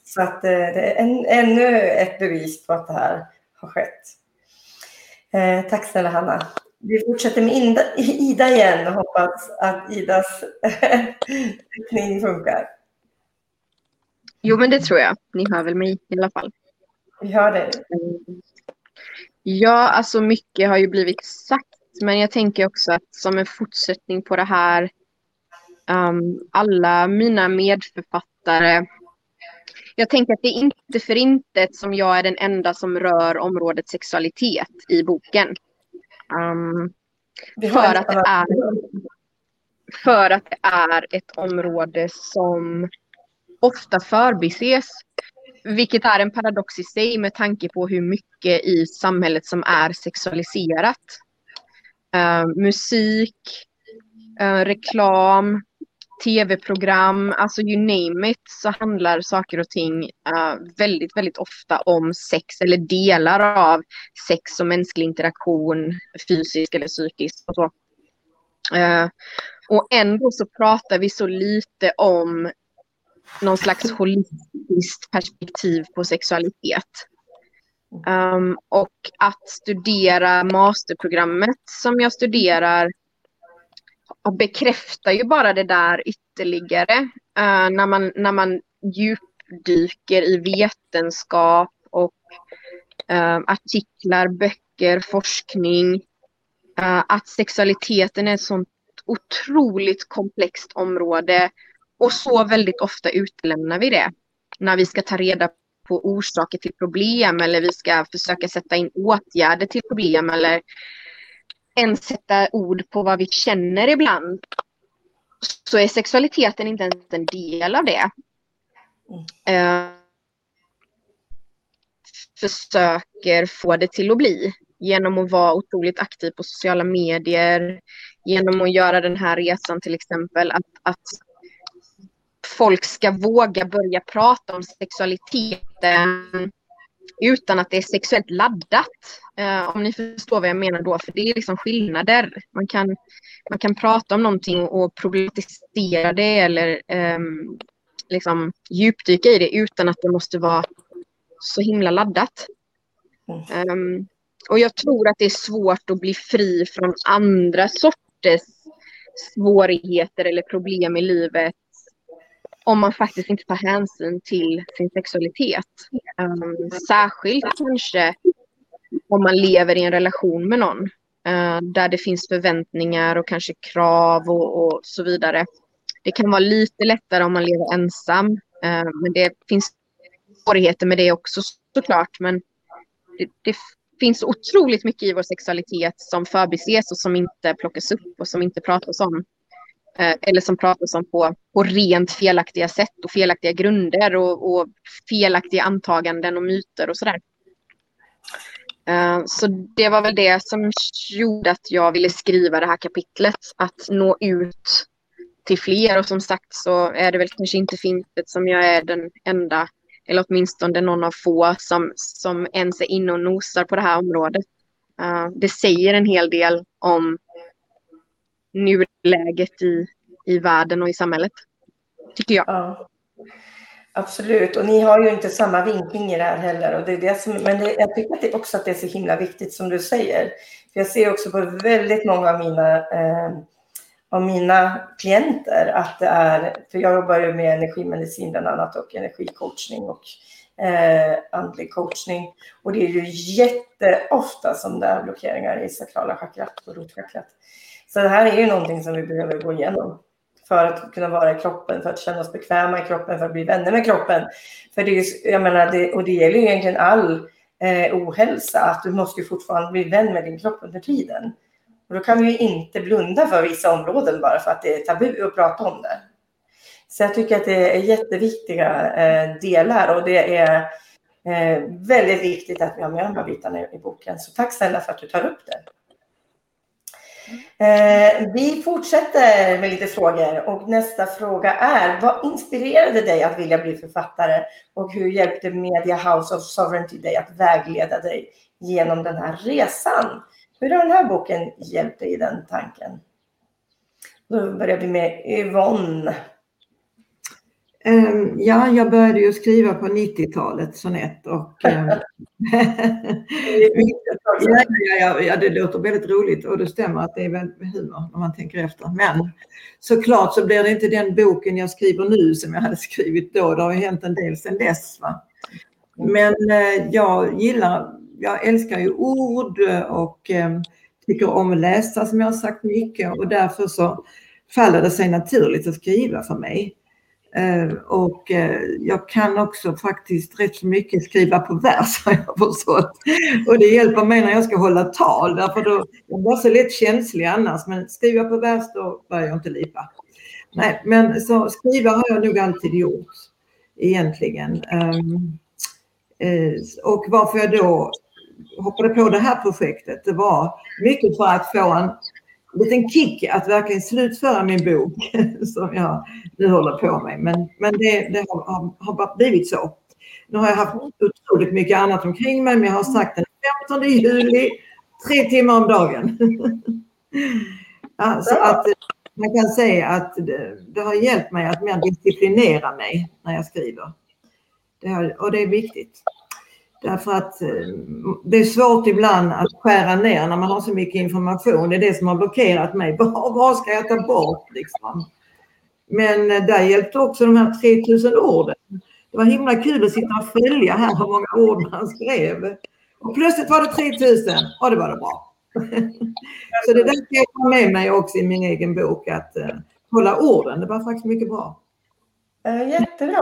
Så att eh, det är en, ännu ett bevis på att det här har skett. Eh, tack snälla Hanna. Vi fortsätter med Ida, Ida igen och hoppas att Idas teckning funkar. Jo, men det tror jag. Ni hör väl mig i alla fall. Vi hör dig. Ja, alltså mycket har ju blivit sagt, men jag tänker också att som en fortsättning på det här, um, alla mina medförfattare jag tänker att det är inte för intet som jag är den enda som rör området sexualitet i boken. Um, för, att det är, för att det är ett område som ofta förbises. Vilket är en paradox i sig med tanke på hur mycket i samhället som är sexualiserat. Uh, musik, uh, reklam, tv-program, alltså you name it, så handlar saker och ting uh, väldigt, väldigt ofta om sex eller delar av sex och mänsklig interaktion, fysisk eller psykisk och så. Uh, och ändå så pratar vi så lite om någon slags holistiskt perspektiv på sexualitet. Um, och att studera masterprogrammet som jag studerar och bekräftar ju bara det där ytterligare. Uh, när, man, när man djupdyker i vetenskap och uh, artiklar, böcker, forskning. Uh, att sexualiteten är ett sånt otroligt komplext område och så väldigt ofta utelämnar vi det när vi ska ta reda på orsaker till problem eller vi ska försöka sätta in åtgärder till problem eller ens sätta ord på vad vi känner ibland så är sexualiteten inte ens en del av det. Uh, försöker få det till att bli genom att vara otroligt aktiv på sociala medier, genom att göra den här resan till exempel, att, att folk ska våga börja prata om sexualiteten utan att det är sexuellt laddat. Uh, om ni förstår vad jag menar då, för det är liksom skillnader. Man kan, man kan prata om någonting och problematisera det eller um, liksom djupdyka i det utan att det måste vara så himla laddat. Um, och jag tror att det är svårt att bli fri från andra sorters svårigheter eller problem i livet om man faktiskt inte tar hänsyn till sin sexualitet. Um, särskilt kanske om man lever i en relation med någon uh, där det finns förväntningar och kanske krav och, och, så vidare. Det kan vara lite lättare om man lever ensam, uh, men det finns svårigheter med det också såklart. Men det, det finns otroligt mycket i vår sexualitet som förbises och som inte plockas upp och som inte pratas om. Eh, eller som pratas om på, på rent felaktiga sätt och felaktiga grunder och, och felaktiga antaganden och myter och sådär. Eh, så det var väl det som gjorde att jag ville skriva det här kapitlet, att nå ut till fler och som sagt så är det väl kanske inte fintet som jag är den enda eller åtminstone någon av få som, som ens är inne och nosar på det här området. Eh, det säger en hel del om nuläget i, i världen och i samhället. Tycker jag. Ja, absolut, och ni har ju inte samma vinkling i det här heller. Och det är det som, men det, jag tycker att det också att det är så himla viktigt som du säger. För jag ser också på väldigt många av mina, eh, av mina klienter att det är, för jag jobbar ju med energimedicin bland annat och energicoachning och eh, andlig coachning. Och det är ju jätteofta som det är blockeringar i sakrala chakrat och rotchakrat. Så det här är ju någonting som vi behöver gå igenom för att kunna vara i kroppen, för att känna oss bekväma i kroppen, för att bli vänner med kroppen. För det är, jag menar, det, och det gäller ju egentligen all eh, ohälsa, att du måste ju fortfarande bli vän med din kropp under tiden. Och då kan vi ju inte blunda för vissa områden bara för att det är tabu att prata om det. Så jag tycker att det är jätteviktiga eh, delar och det är eh, väldigt viktigt att vi har med de här bitarna i, i boken. Så tack snälla för att du tar upp det. Eh, vi fortsätter med lite frågor och nästa fråga är vad inspirerade dig att vilja bli författare och hur hjälpte Media House of Sovereignty dig att vägleda dig genom den här resan? Hur har den här boken hjälpt dig i den tanken? Då börjar vi med Yvonne. Um, ja, jag började ju skriva på 90-talet sonett och um, ja, ja, ja, det låter väldigt roligt och det stämmer att det är väldigt humor när man tänker efter. Men såklart så blir det inte den boken jag skriver nu som jag hade skrivit då. Det har ju hänt en del sedan dess. Va? Men uh, jag gillar, jag älskar ju ord och um, tycker om att läsa som jag har sagt mycket och därför så faller det sig naturligt att skriva för mig. Eh, och eh, jag kan också faktiskt rätt så mycket skriva på vers har jag förstått. Och det hjälper mig när jag ska hålla tal därför då jag blir så lätt känslig annars. Men skriver jag på vers då börjar jag inte lipa. Nej, men så skriva har jag nog alltid gjort egentligen. Ehm, eh, och varför jag då hoppade på det här projektet det var mycket för att få en liten kick att verkligen slutföra min bok som jag nu håller på med. Men, men det, det har, har, blivit så. Nu har jag haft otroligt mycket annat omkring mig men jag har sagt den 15 juli, tre timmar om dagen. ja, så att eh, man kan säga att det, det, har hjälpt mig att mer disciplinera mig när jag skriver. Det har, och det är viktigt. Därför att eh, det är svårt ibland att skära ner när man har så mycket information. Det är det som har blockerat mig. Vad ska jag ta bort liksom? Men eh, där hjälpte också de här 3000 orden. Det var himla kul att sitta och följa här hur många ord man skrev. Och plötsligt var det 3000 och det var det bra. Så det där ska jag ta med mig också i min egen bok att eh, hålla orden. Det var faktiskt mycket bra. Jättebra.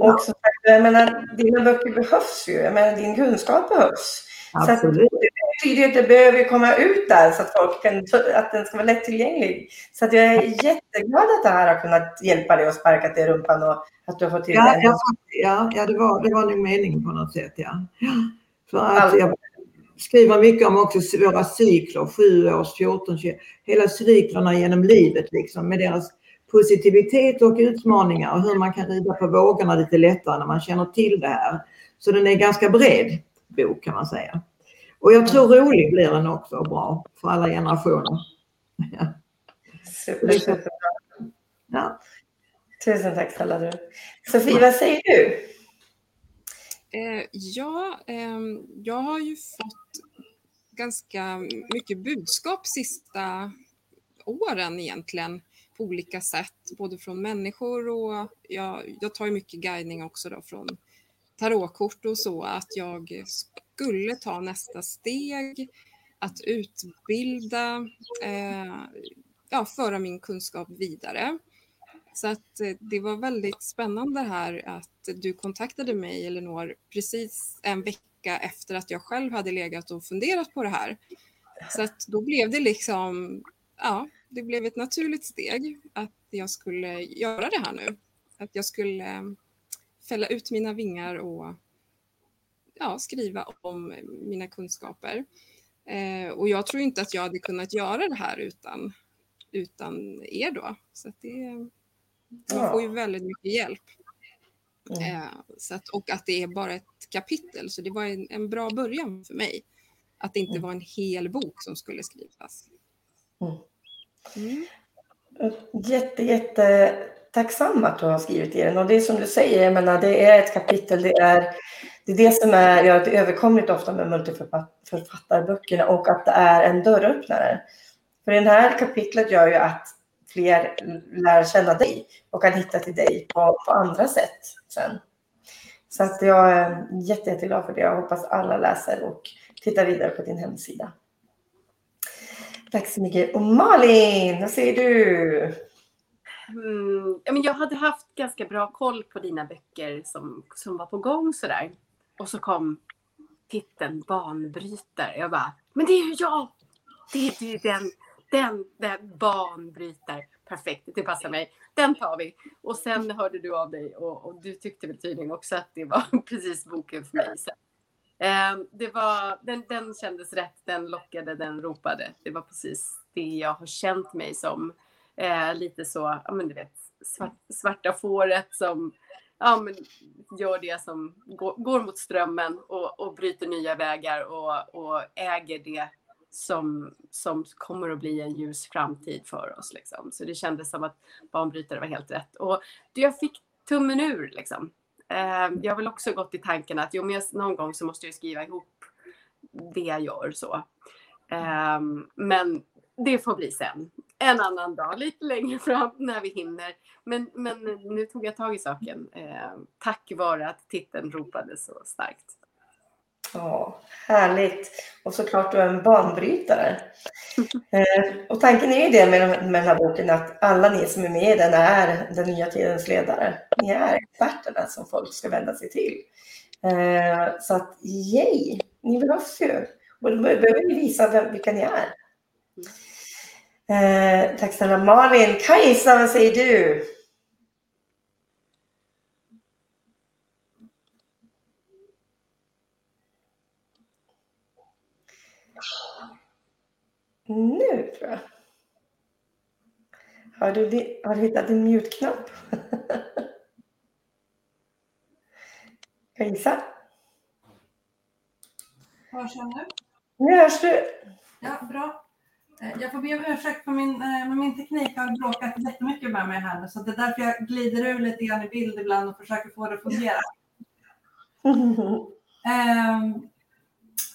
Och så, jag menar, dina böcker behövs ju. Jag menar, din kunskap behövs. Absolut. Så att, det behöver komma ut där så att, folk kan, att den ska vara lättillgänglig. Så att jag är jätteglad att det här har kunnat hjälpa dig och sparka dig i rumpan och att du har fått till ja, det. Ja, ja det, var, det var nog meningen på något sätt. Ja. För att jag skriver mycket om också våra cykler, 7 års, 14, 20, hela cyklerna genom livet liksom med deras positivitet och utmaningar och hur man kan rida på vågorna lite lättare när man känner till det här. Så den är ganska bred bok kan man säga. Och jag tror rolig blir den också och bra för alla generationer. Ja. Super, super. Ja. Tusen tack snälla du. Sofie, vad säger du? Eh, ja, eh, jag har ju fått ganska mycket budskap sista åren egentligen på olika sätt, både från människor och jag, jag tar ju mycket guidning också då från tarotkort och så, att jag skulle ta nästa steg, att utbilda, eh, ja, föra min kunskap vidare. Så att eh, det var väldigt spännande här att du kontaktade mig, Elinor, precis en vecka efter att jag själv hade legat och funderat på det här. Så att då blev det liksom, ja, det blev ett naturligt steg att jag skulle göra det här nu. Att jag skulle eh, fälla ut mina vingar och ja, skriva om mina kunskaper. Eh, och jag tror inte att jag hade kunnat göra det här utan, utan er då. Så det, man får ju väldigt mycket hjälp. Mm. Eh, så att, och att det är bara ett kapitel, så det var en, en bra början för mig. Att det inte mm. var en hel bok som skulle skrivas. Mm. Mm. Jätte, jätte tacksam att du har skrivit i den. Och det är som du säger, jag menar, det är ett kapitel, det är det, är det som är, gör det är överkomligt ofta med multiförfattarböckerna och att det är en dörröppnare. För det här kapitlet gör ju att fler lär känna dig och kan hitta till dig på, på andra sätt sen. Så att jag är jätte, jätteglad för det. Jag hoppas alla läser och tittar vidare på din hemsida. Tack så mycket. Och Malin, vad säger du? Mm, jag hade haft ganska bra koll på dina böcker som, som var på gång sådär. Och så kom titeln Banbrytare. Jag bara, men det är ju jag! Det är ju den den, den banbrytare. perfekt, det passar mig. Den tar vi. Och sen hörde du av dig och, och du tyckte väl tydligen också att det var precis boken för mig. Så, Ehm, det var, den, den kändes rätt, den lockade, den ropade. Det var precis det jag har känt mig som. Eh, lite så, ja men du vet, svart, svarta fåret som ja, men gör det som går, går mot strömmen och, och bryter nya vägar och, och äger det som, som kommer att bli en ljus framtid för oss. Liksom. Så det kändes som att banbrytare var helt rätt. Och jag fick tummen ur. Liksom. Eh, jag har väl också gått i tanken att jo, men jag, någon gång så måste jag skriva ihop det jag gör. så. Eh, men det får bli sen. En annan dag, lite längre fram när vi hinner. Men, men nu tog jag tag i saken eh, tack vare att titeln ropade så starkt. Ja, härligt. Och såklart du är en banbrytare. Eh, och tanken är ju det med, med den här boken att alla ni som är med i den är den nya tidens ledare. Ni är experterna som folk ska vända sig till. Eh, så att yay, ni behövs ju. Och då behöver ni visa vem, vilka ni är. Eh, tack snälla Malin. Kajsa, vad säger du? Nu tror jag. Har du, har du hittat din mute-knapp? Kajsa? Hörs jag nu? Nu hörs du. Ja, bra. Eh, Jag får be om ursäkt för min, eh, men min teknik har bråkat jättemycket med mig här nu, så det är därför jag glider ur lite grann i bild ibland och försöker få det att fungera. Ehm,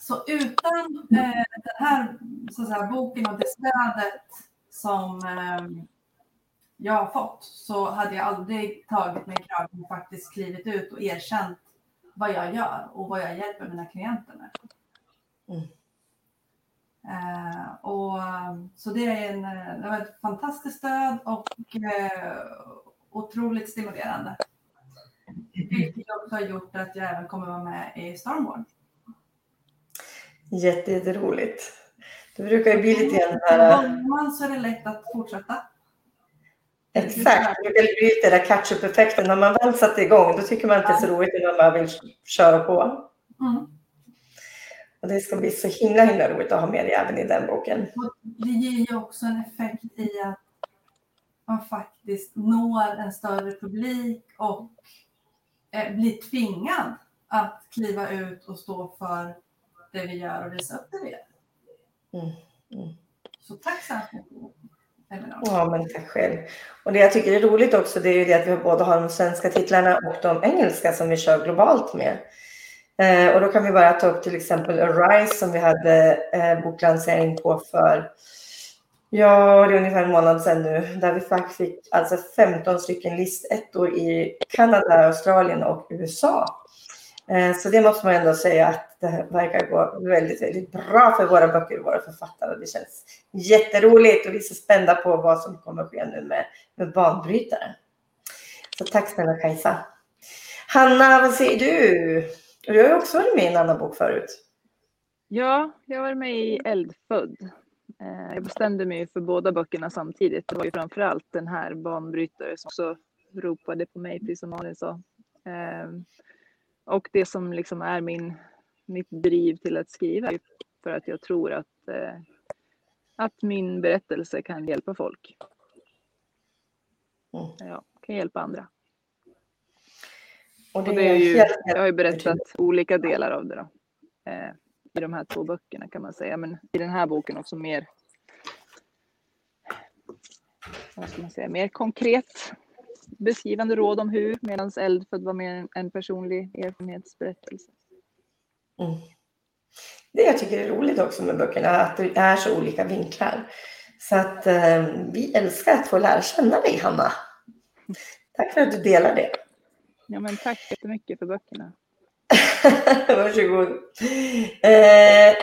Så utan eh, den här så att säga, boken och det stödet som eh, jag har fått så hade jag aldrig tagit mig kragen och faktiskt klivit ut och erkänt vad jag gör och vad jag hjälper mina klienter med. Mm. Eh, och, så det är en, eh, det var ett fantastiskt stöd och eh, otroligt stimulerande. Vilket också har gjort att jag även kommer vara med i Stormborn. Jätte, jätteroligt. Det brukar ju bli lite grann det här... Man så är det lätt att fortsätta. Exakt, det brukar bli lite den där catch-up-effekten. När man väl satt igång, då tycker man inte det är så roligt när man vill köra på. Mm. Och det ska bli så himla, himla roligt att ha med det även i den boken. Det ger ju också en effekt i att man faktiskt når en större publik och eh, blir tvingad att kliva ut och stå för det vi gör och visa upp det vi gör. Mm. Mm. Så tack så hemskt mycket. Ja, men tack själv. Och det jag tycker är roligt också, det är ju det att vi både har de svenska titlarna och de engelska som vi kör globalt med. Eh, och då kan vi bara ta upp till exempel Arise som vi hade eh, boklansering på för, ja, det är ungefär en månad sedan nu, där vi faktiskt fick alltså 15 stycken listettor i Kanada, Australien och USA. Eh, så det måste man ändå säga att det verkar gå väldigt, väldigt bra för våra böcker och våra författare. Det känns jätteroligt och vi är så spända på vad som kommer att ske nu med, med banbrytare. Så tack snälla Kajsa. Hanna, vad säger du? Du har ju också varit med i en annan bok förut. Ja, jag var med i Eldfödd. Eh, jag bestämde mig för båda böckerna samtidigt. Det var ju framförallt den här banbrytare som också ropade på mig, precis som Malin sa. Eh, och det som liksom är min, mitt driv till att skriva är för att jag tror att, eh, att min berättelse kan hjälpa folk. Mm. Ja, kan hjälpa andra. Och Och det är ju, jag har ju berättat olika delar av det då. Eh, I de här två böckerna kan man säga. Men i den här boken också mer, vad ska man säga, mer konkret beskrivande råd om hur. Medan Eldfödd var mer en, personlig erfarenhetsberättelse. Mm. Det jag tycker är roligt också med böckerna är att det är så olika vinklar. Så att eh, vi älskar att få lära känna dig, Hanna. Tack för att du delar det. Ja men tack jättemycket för böckerna. Varsågod. Eh,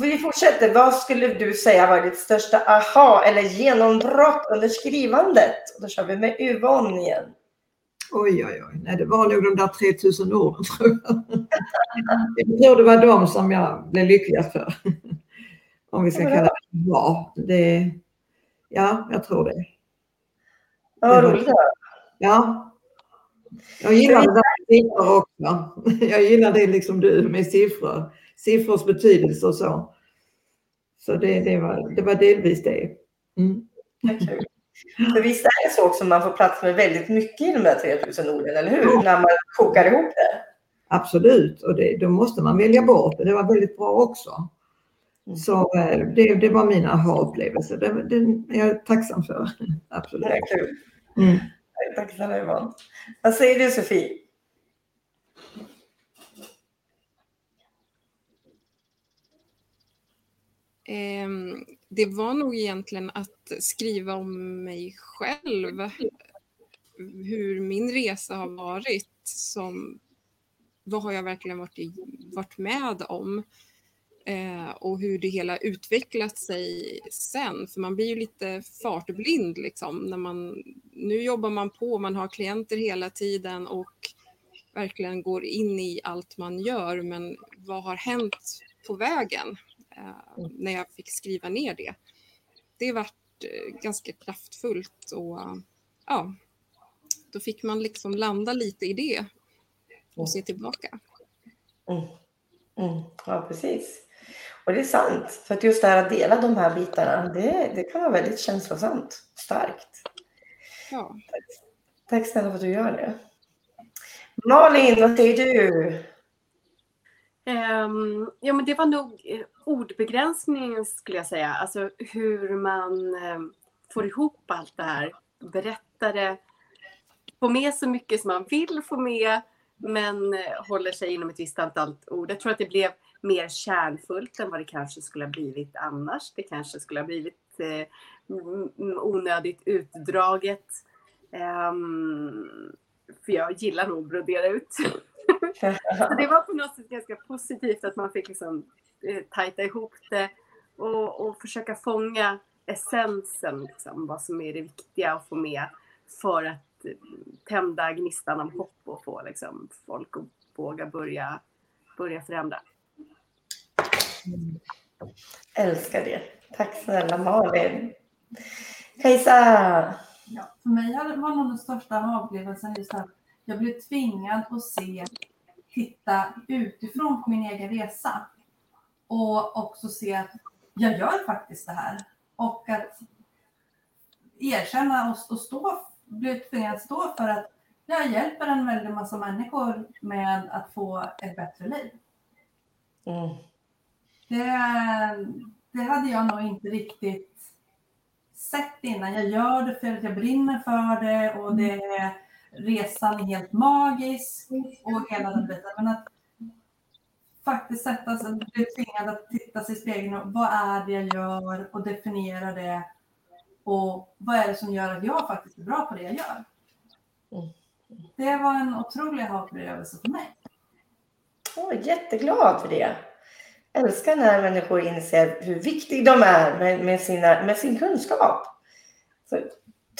vi fortsätter. Vad skulle du säga var ditt största aha eller genombrott under skrivandet? Då kör vi med Yvonne igen. Oj, oj, oj. Nej, det var nog de där 3000 orden tror jag. Jag tror det var de som jag blev lyckligast för. Om vi ska kalla det bra. Det, ja, jag tror det. Ja, vad roligt. Ja. Jag gillar det där med siffror också. Jag gillar det liksom du med siffror. Siffrors betydelse och så. Så det, det, var, det var delvis det. Mm. Kul. För visst är det så också man får plats med väldigt mycket i de där 3000 orden, eller hur? När man kokar ihop det. Absolut, och det, då måste man välja bort det. Det var väldigt bra också. Så eh, det, det var mina aha-upplevelser. Det, det är jag tacksam för. Absolut. Det är kul. Mm. Tack snälla Yvonne. Vad säger du Sofie? Ehm, det var nog egentligen att skriva om mig själv. Hur min resa har varit. Som, vad har jag verkligen varit, i, varit med om? Eh, och hur det hela utvecklat sig sen. För man blir ju lite fartblind liksom. När man, nu jobbar man på, man har klienter hela tiden och verkligen går in i allt man gör. Men vad har hänt på vägen? Eh, när jag fick skriva ner det. Det vart eh, ganska kraftfullt och eh, ja, då fick man liksom landa lite i det och se tillbaka. Mm. Mm. Ja, precis. Och det är sant, för att just det här att dela de här bitarna, det, det kan vara väldigt känslosamt, starkt. Ja. Tack, tack snälla för att du gör det. Malin, vad säger du? Um, ja, men det var nog eh, ordbegränsningen skulle jag säga. Alltså hur man um, får ihop allt det här. Berättare det. Med så mycket som man vill få med. Men uh, håller sig inom ett visst antal ord. Jag tror att det blev mer kärnfullt än vad det kanske skulle ha blivit annars. Det kanske skulle ha blivit uh, onödigt utdraget. Um, för jag gillar nog att brodera ut. så det var på något sätt ganska positivt att man fick liksom eh, tajta ihop det och, och försöka fånga essensen, liksom, vad som är det viktiga att få med för att tända gnistan av hopp och få liksom, folk att våga börja, börja förändra. Älskar det. Tack snälla Malin. Kajsa! Ja, för mig var nog den största upplevelsen just att jag blev tvingad att se, titta utifrån på min egen resa. Och också se att jag gör faktiskt det här. Och att erkänna och, och stå, bli tvingad att stå för att jag hjälper en väldig massa människor med att få ett bättre liv. Mm. Det, det hade jag nog inte riktigt sett innan. Jag gör det för att jag brinner för det och det resan är helt magisk och hela den biten. Men att faktiskt sätta sig, bli tvingad att titta sig i spegeln och vad är det jag gör och definiera det. Och vad är det som gör att jag faktiskt är bra på det jag gör? Det var en otrolig upplevelse för mig. Oh, jätteglad för det. Älskar när människor inser hur viktiga de är med, med, sina, med sin kunskap. Så,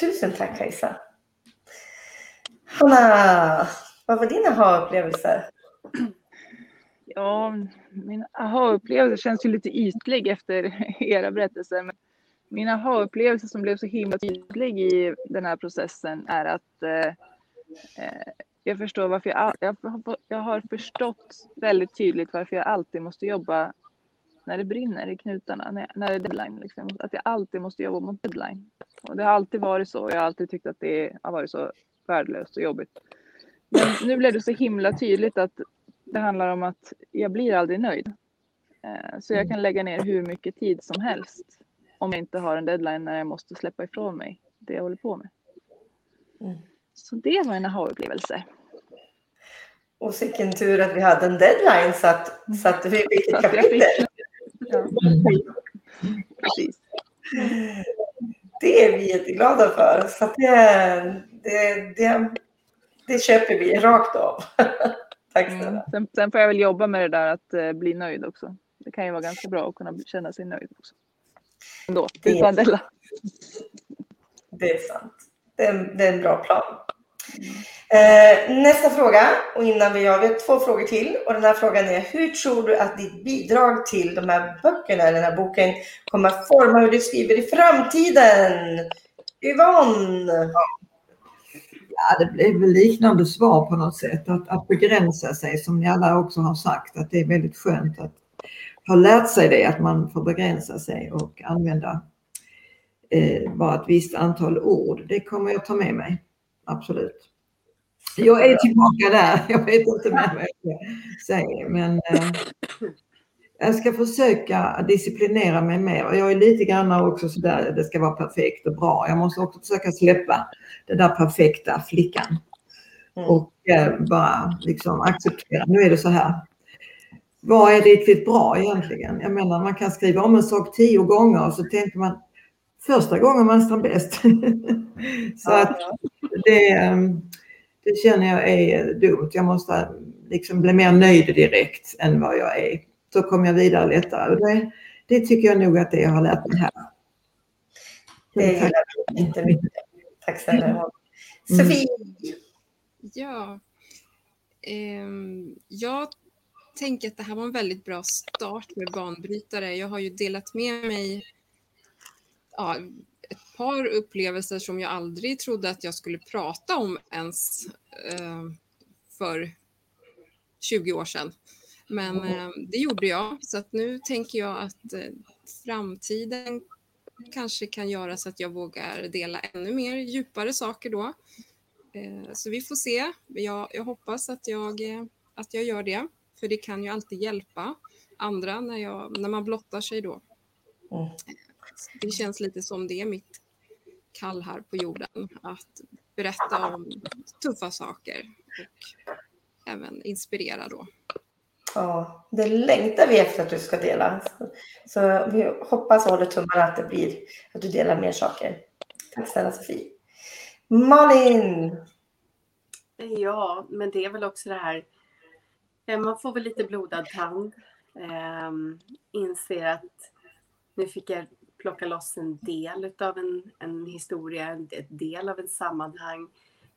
tusen tack Kajsa. Hanna, vad var din aha-upplevelse? Ja, min aha-upplevelse känns ju lite ytlig efter era berättelser. Men min aha-upplevelse som blev så himla tydlig i den här processen är att eh, eh jag förstår varför jag, jag, jag har förstått väldigt tydligt varför jag alltid måste jobba när det brinner i knutarna, när, när det är deadline. Liksom. Att jag alltid måste jobba mot deadline. Och det har alltid varit så. Jag har alltid tyckt att det har varit så värdelöst och jobbigt. Men nu blev det så himla tydligt att det handlar om att jag blir aldrig nöjd. Eh, så jag kan lägga ner hur mycket tid som helst om jag inte har en deadline när jag måste släppa ifrån mig det jag håller på med. Mm. Så det var en aha-upplevelse. Och vilken tur att vi hade en deadline så att, så att vi fick ett kapitel. Ja. Precis. Det är vi jätteglada för. Så det, det, det, det köper vi rakt av. Tack snälla. Mm. Sen, sen, får jag väl jobba med det där att uh, bli nöjd också. Det kan ju vara ganska bra att kunna känna sig nöjd också. Ändå, det utan Della. Det är sant. Det är, en, det är en bra plan. Eh, nästa fråga, och innan vi gör, vi har två frågor till. Och den här frågan är, hur tror du att ditt bidrag till de här böckerna, eller den här boken, kommer att forma hur du skriver i framtiden? Yvonne? Ja, det blir väl liknande svar på något sätt. Att, att begränsa sig, som ni alla också har sagt, att det är väldigt skönt att ha lärt sig det, att man får begränsa sig och använda eh, bara ett visst antal ord. Det kommer jag ta med mig, absolut. Jag är tillbaka där. Jag vet inte mer vad jag ska säga. Men eh, jag ska försöka disciplinera mig mer. Jag är lite grann också sådär, det ska vara perfekt och bra. Jag måste också försöka släppa den där perfekta flickan. Mm. Och eh, bara liksom acceptera, nu är det så här. Vad är riktigt bra egentligen? Jag menar, man kan skriva om en sak tio gånger och så tänker man första gången var nästan bäst. så att det, eh, det känner jag är dumt. Jag måste liksom bli mer nöjd direkt än vad jag är. Så kommer jag vidare lättare. Och det, det tycker jag nog att det jag har lärt mig här. Det vi jättemycket. Tack snälla Yvonne. Sofie? Ja. Ehm, jag tänker att det här var en väldigt bra start med banbrytare. Jag har ju delat med mig ja, par upplevelser som jag aldrig trodde att jag skulle prata om ens eh, för 20 år sedan. Men eh, det gjorde jag, så att nu tänker jag att eh, framtiden kanske kan göra så att jag vågar dela ännu mer djupare saker då. Eh, så vi får se. Jag, jag hoppas att jag, eh, att jag gör det, för det kan ju alltid hjälpa andra när, jag, när man blottar sig då. Mm. Det känns lite som det är mitt kall här på jorden, att berätta om tuffa saker och även inspirera då. Ja, det längtar vi efter att du ska dela. Så, vi hoppas och håller tummarna att det blir att du delar mer saker. Tack snälla Sofie. Malin! Ja, men det är väl också det här. eh, Man får väl lite blodad tand. Eh, inser att nu fick jag plocka loss en del av en, en historia, en del av ett sammanhang.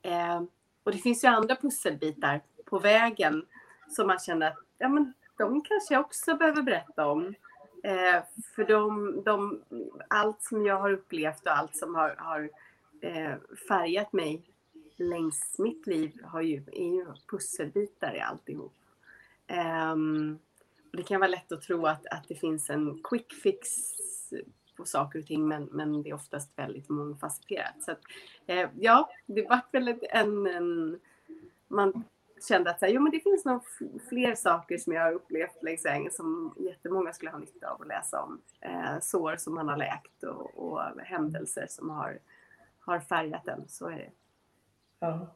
Eh, och det finns ju andra pusselbitar på vägen som man känner att ja, men de kanske jag också behöver berätta om. Eh, för de, de, allt som jag har upplevt och allt som har, har eh, färgat mig längs mitt liv har ju, är ju pusselbitar i alltihop. Eh, och det kan vara lätt att tro att, att det finns en quick fix på saker och ting men, men det är oftast väldigt mångfacetterat. Så att, eh, ja, det vart väl en, en man kände att så här, jo, men det finns nog fler saker som jag har upplevt längs vägen som jättemånga skulle ha nytta av att läsa om. Eh, sår som man har läkt och, och händelser som har, har färgat en. Så är det. Ja.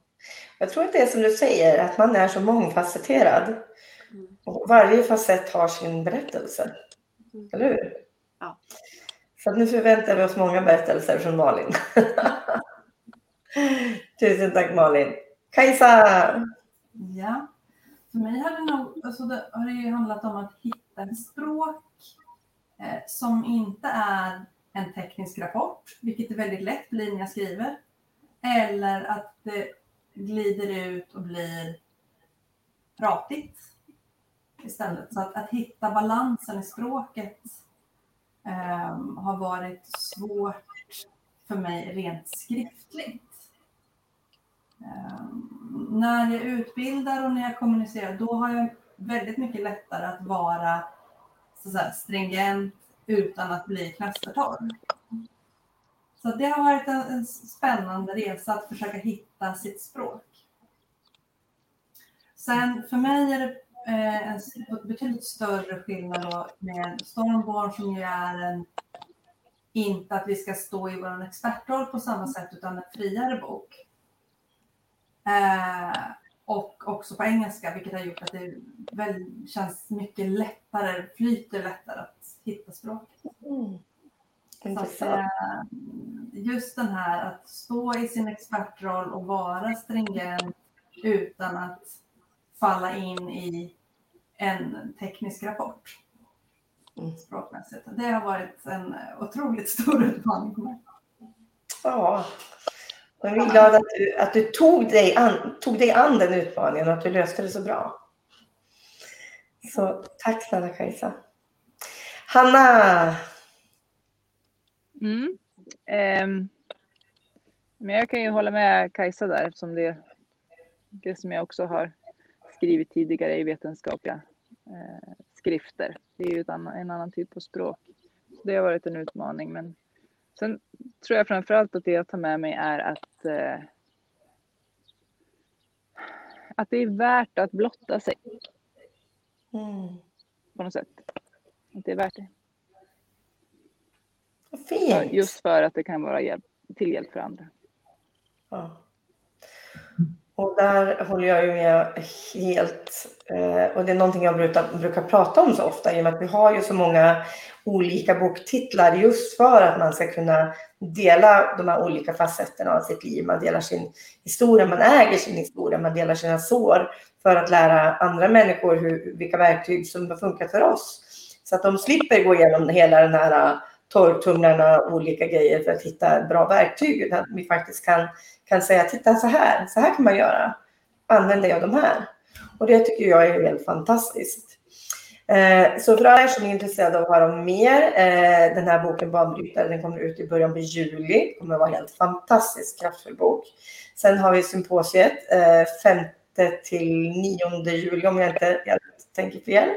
Jag tror att det är som du säger, att man är så mångfacetterad. Mm. Och varje facett har sin berättelse. Mm. Eller hur? Ja. Så nu förväntar vi oss många berättelser från Malin. Tusen tack Malin. Kajsa! Ja. För mig har det nog alltså det, har det handlat om att hitta ett språk eh, som inte är en teknisk rapport, vilket det väldigt lätt blir när jag skriver. Eller att det glider ut och blir pratigt istället. Så att, att hitta balansen i språket Ehm, har varit svårt för mig rent skriftligt. Um, när jag utbildar och när jag kommunicerar, då har jag väldigt mycket lättare att vara så att säga, stringent utan att bli knastertorr. Så det har varit en, en, spännande resa att försöka hitta sitt språk. Sen för mig är det en betydligt större skillnad då med Stormborn som ju är en, inte att vi ska stå i vår expertroll på samma sätt utan en friare bok. Eh, och också på engelska, vilket har gjort att det väl känns mycket lättare, flyter lättare att hitta språket. Mm. Så att, eh, just den här att stå i sin expertroll och vara stringent utan att falla in i en teknisk rapport Mm. språkmässigt. Det har varit en otroligt stor utmaning för mig. Ja. Och vi är glada att du, att du tog, dig an, tog dig an den utmaningen och att du löste det så bra. Så tack snälla Kajsa. Hanna! Mm. Ehm, men jag kan ju hålla med Kajsa där eftersom det, det som jag också har skrivit tidigare i vetenskapliga eh, skrifter. Det är ju annan, en annan typ av språk. Så det har varit en utmaning. Men sen tror jag framförallt att det jag tar med mig är att eh, att det är värt att blotta sig. Mm. På något sätt. Att det är värt det. Fint! Just för att det kan vara hjälp, till hjälp för andra. Ja. Och där håller jag ju med helt. Eh, och det är någonting jag brukar, brukar prata om så ofta i och med att vi har ju så många olika boktitlar just för att man ska kunna dela de här olika facetterna av sitt liv. Man delar sin historia, man äger sin historia, man delar sina sår för att lära andra människor hur, vilka verktyg som har funkat för oss. Så att de slipper gå igenom hela den här torktumlarna och olika grejer för att hitta bra verktyg. Utan vi faktiskt kan, kan säga, titta så här, så här kan man göra. Använd dig av de här. Och det tycker jag är helt fantastiskt. Eh, så för alla er som är intresserade av att höra mer, eh, den här boken Banbrytare, den kommer ut i början på juli. Det kommer att vara en helt fantastiskt kraftfull bok. Sen har vi symposiet eh, 5 till 9 juli om jag inte jag tänker fel.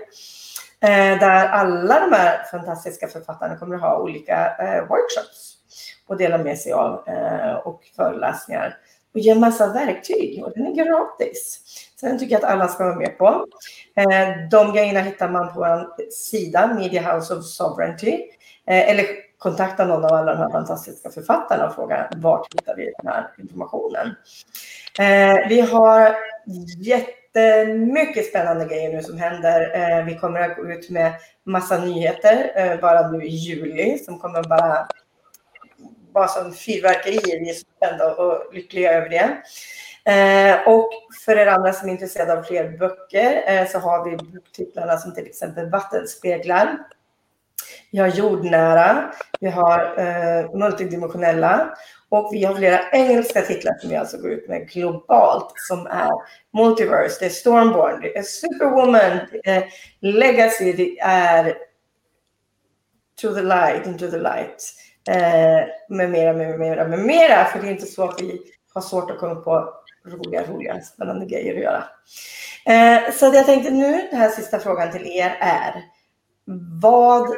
Eh, där alla de här fantastiska författarna kommer att ha olika eh, workshops och dela med sig av eh, och föreläsningar och ge en massa verktyg och den är gratis. Så den tycker jag att alla ska vara med på. Eh, de grejerna hittar man på vår sida Media House of Sovereignty eh, eller kontakta någon av alla de här fantastiska författarna och fråga vart hittar vi den här informationen. Eh, vi har jätte jättemycket spännande grejer nu som händer. Eh, vi kommer att gå ut med massa nyheter eh, bara nu i juli som kommer bara vara som fyrverkerier. Vi är så spända och lyckliga över det. Eh, och för er andra som är intresserade av fler böcker så har vi boktitlarna som till exempel Vattenspeglar. Vi har Jordnära, vi har multidimensionella och vi har flera engelska titlar som vi alltså går ut med globalt som är Multiverse, det är Stormborn, det är Superwoman, det är Legacy, det är To the light, into the light. Eh, med mera, med mera, med mera. För det är inte så att vi har svårt att komma på roliga, roliga, spännande grejer att göra. Eh, så jag tänkte nu, den här sista frågan till er är vad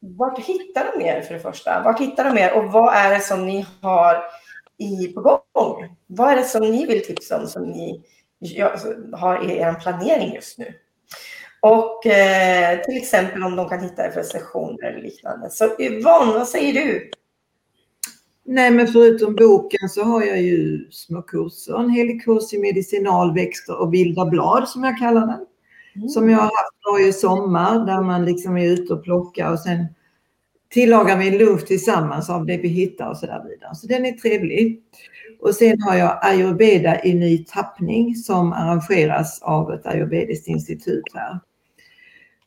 vart hittar de er för det första? Vart hittar de er och vad är det som ni har i på gång? Vad är det som ni vill tipsa om som ni alltså, har i er planering just nu? Och eh, till exempel om de kan hitta er för sessioner eller liknande. Så Yvonne, vad säger du? Nej, men förutom boken så har jag ju små kurser. En helig kurs i medicinalväxter och vilda blad som jag kallar den. Mm. Som jag har haft varje sommar där man liksom är ute och plockar och sen tillagar vi en lunch tillsammans av det vi hittar och så där vidare. Så den är trevlig. Och sen har jag ayurveda i ny tappning som arrangeras av ett ayurvediskt institut här.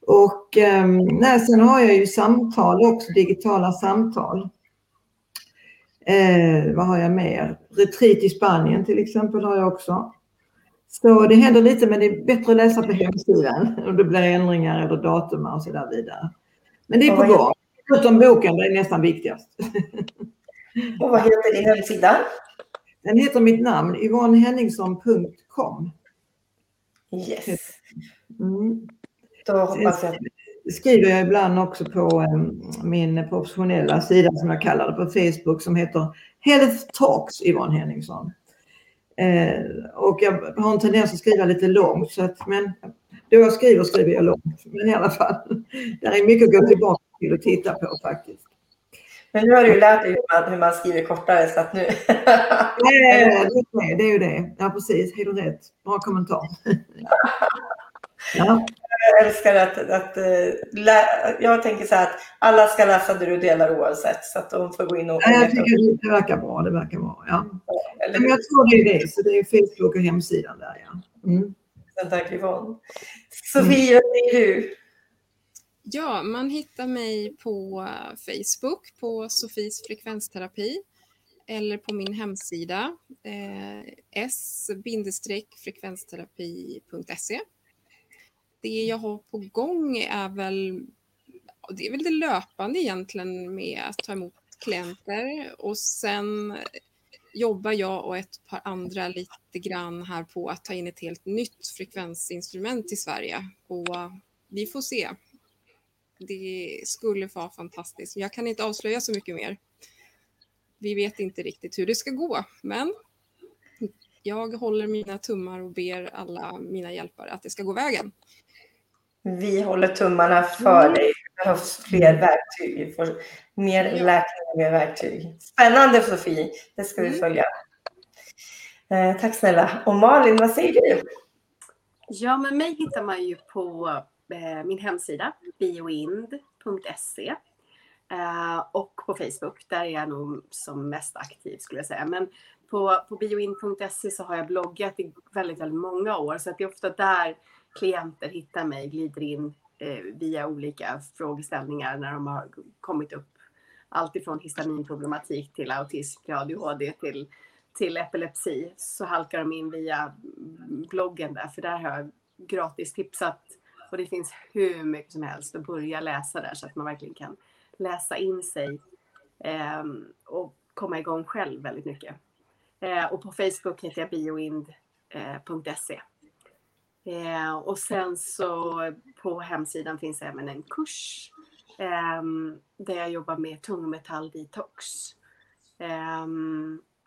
Och ehm, nej, sen har jag ju samtal också, digitala samtal. Eh, vad har jag mer? Retreat i Spanien till exempel har jag också. Så det händer lite men det är bättre att läsa på hemsidan om det blir ändringar eller datum och så där vidare. Men det är på gång. Förutom boken, det är nästan viktigast. Och vad heter din hemsida? Den heter mitt namn, yvonnehenningsson.com. Yes. Mm. Då hoppas jag skriver jag ibland också på um, min professionella sida som jag kallar det på Facebook som heter Health Talks Yvonne Henningsson. Eh, och jag har en tendens att skriva lite långt så att, men då jag skriver skriver jag långt. Men i alla fall, där är mycket att gå tillbaka till och titta på faktiskt. Men nu har du ju lärt dig hur man, hur man skriver kortare så att nu... Nej, det, det är ju det. Ja, precis. Helt rätt. Bra kommentar. ja. Jag älskar att, att lä, jag tänker så här att alla ska läsa det du delar oavsett så att de får gå in och... Ja, jag tycker det verkar bra. Det verkar bra. Ja. Men jag tror det är det. Så det är Facebook och hemsidan där. Ja. Mm. Tack Yvonne. Sofie, vad säger du? Ja, man hittar mig på Facebook på Sofies frekvensterapi eller på min hemsida eh, s-frekvensterapi.se. Det jag har på gång är väl, det är väl det löpande egentligen med att ta emot klienter och sen jobbar jag och ett par andra lite grann här på att ta in ett helt nytt frekvensinstrument i Sverige och vi får se. Det skulle vara fantastiskt. Jag kan inte avslöja så mycket mer. Vi vet inte riktigt hur det ska gå, men jag håller mina tummar och ber alla mina hjälpare att det ska gå vägen. Vi håller tummarna för Mm. dig. Det behövs fler verktyg. Vi får mer Ja. läkning mer verktyg. Spännande Sofie. Det ska vi Mm. följa. Eh, tack snälla. Och Malin, vad säger du? Ja, men mig hittar man ju på eh, min hemsida bioind.se eh, och på Facebook. Där är jag nog som mest aktiv skulle jag säga. Men på, på bioind.se så har jag bloggat i väldigt, väldigt många år så att det är ofta där klienter hittar mig, glider in eh, via olika frågeställningar när de har kommit upp. Allt ifrån histaminproblematik till autism, till ADHD, till, till epilepsi. Så halkar de in via bloggen där, för där har jag gratis tipsat och det finns hur mycket som helst att börja läsa där så att man verkligen kan läsa in sig eh, och komma igång själv väldigt mycket. Eh, och på Facebook heter jag bioind.se. Eh, Eh, och sen så på hemsidan finns även en kurs eh, där jag jobbar med tungmetalldetox. Eh,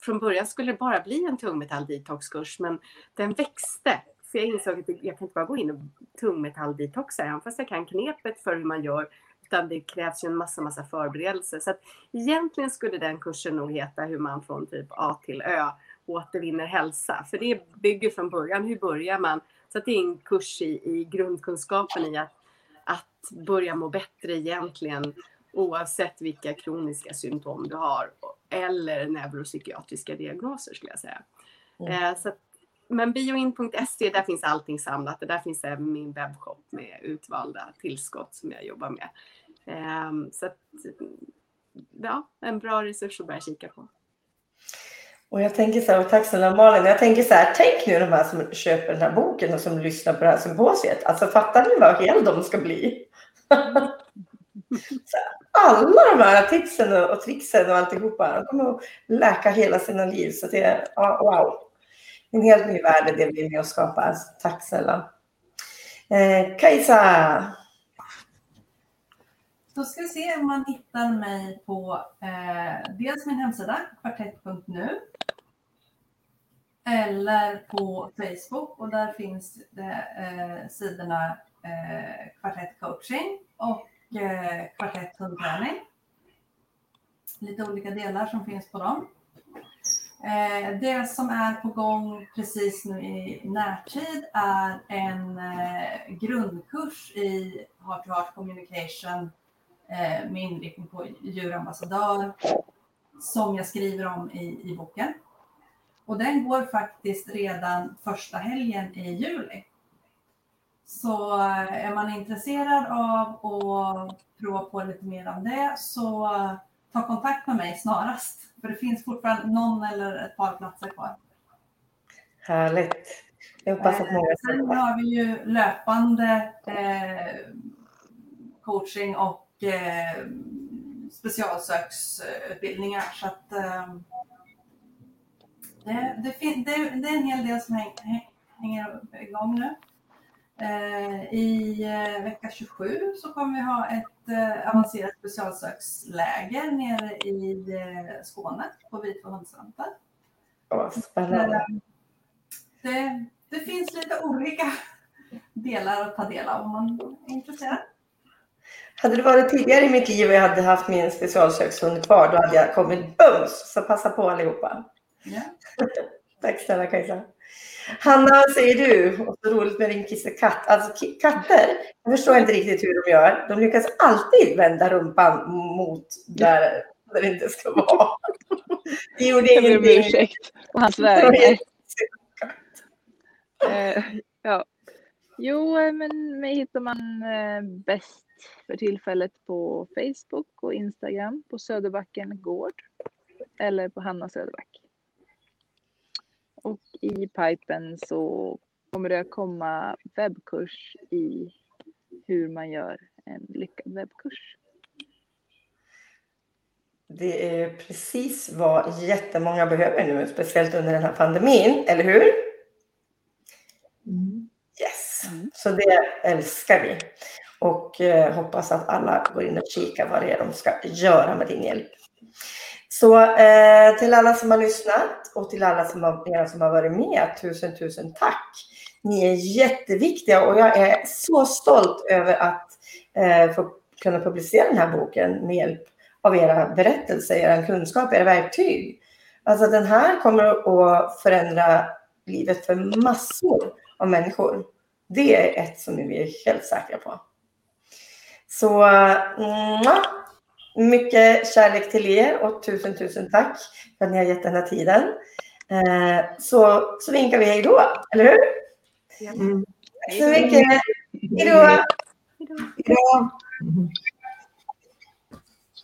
från början skulle det bara bli en tungmetalldetoxkurs men den växte. Så jag insåg att jag kan inte bara gå in och tungmetalldetoxa även fast jag kan knepet för hur man gör utan det krävs ju en massa, massa förberedelser. Så att egentligen skulle den kursen nog heta hur man från typ A till Ö återvinner hälsa. För det bygger från början, hur börjar man? Så att det är en kurs i, i grundkunskapen i att, att börja må bättre egentligen oavsett vilka kroniska symptom du har eller neuropsykiatriska diagnoser skulle jag säga. Mm. Eh, så att, men bioin.se, där finns allting samlat där finns även min webbshop med utvalda tillskott som jag jobbar med. Eh, så att, ja, en bra resurs att börja kika på. Och jag tänker så här, och tack snälla Malin, jag tänker så här, tänk nu de här som köper den här boken och som lyssnar på det här symposiet. Alltså fattar ni vad hel de ska bli? så alla de här tipsen och, och tricksen och alltihopa, de kommer att läka hela sina liv. Så det är, wow. En helt ny värld är det vi är med och skapar. Tack snälla. Eh, Kajsa, då ska vi se om man hittar mig på eh, dels min hemsida, kvartett.nu. Eller på Facebook och där finns det eh, sidorna eh, Kvartett coaching och eh, Kvartett hundträning. Lite olika delar som finns på dem. Eh, det som är på gång precis nu i närtid är en eh, grundkurs i Heart to Heart Communication eh, med inriktning på djurambassadör som jag skriver om i, i boken. Och den går faktiskt redan första helgen i juli. Så eh, är man intresserad av att prova på lite mer om det så ta kontakt med mig snarast. För det finns fortfarande någon eller ett par platser kvar. härligt. Jag hoppas att många Sen har vi ju löpande eh, coaching och eh, specialsöksutbildningar. Så att, eh, det, det, fin- det, det är en hel del som häng, häng, hänger igång nu. Eh, I eh, vecka 27 så kommer vi ha ett eh, avancerat specialsöksläger nere i eh, Skåne på. Åh, spännande. Eh, Det, det finns lite olika delar att ta del av om man är intresserad. Hade det varit tidigare i mitt liv och jag hade haft min specialkökshund kvar, då hade jag kommit bums. Så passa på allihopa. Ja. Tack snälla Kajsa. Hanna, vad säger du? Och så roligt med din kissekatt. Alltså katter, jag förstår inte riktigt hur de gör. De lyckas alltid vända rumpan mot där, där det inte ska vara. Det gjorde Jag ber om ingenting. ursäkt på hans vägnar. Eh, ja. Jo, eh, men mig hittar man eh, bäst för tillfället på Facebook och Instagram på Söderbacken Gård. eller på Hanna Söderback. Och i pipen så kommer det att komma webbkurs i hur man gör en lyckad webbkurs. Det är precis vad jättemånga behöver nu, speciellt under den här pandemin, eller hur? Mm. Yes, så det älskar vi. Och eh, hoppas att alla går in och kikar vad det är de ska göra med din hjälp. Så eh, till alla som har lyssnat och till alla som har, som har varit med, tusen, tusen tack. Ni är jätteviktiga och jag är så stolt över att eh, få kunna publicera den här boken med hjälp av era berättelser, er kunskap, era verktyg. Alltså den här kommer att förändra livet för massor av människor. Det är ett som vi är helt säkra på. Så mwah, mycket kärlek till er och tusen, tusen tack för att ni har gett den här tiden. Eh, så, så vinkar vi hej då, eller hur? Mm. Tack så mycket. Hej då. Ja.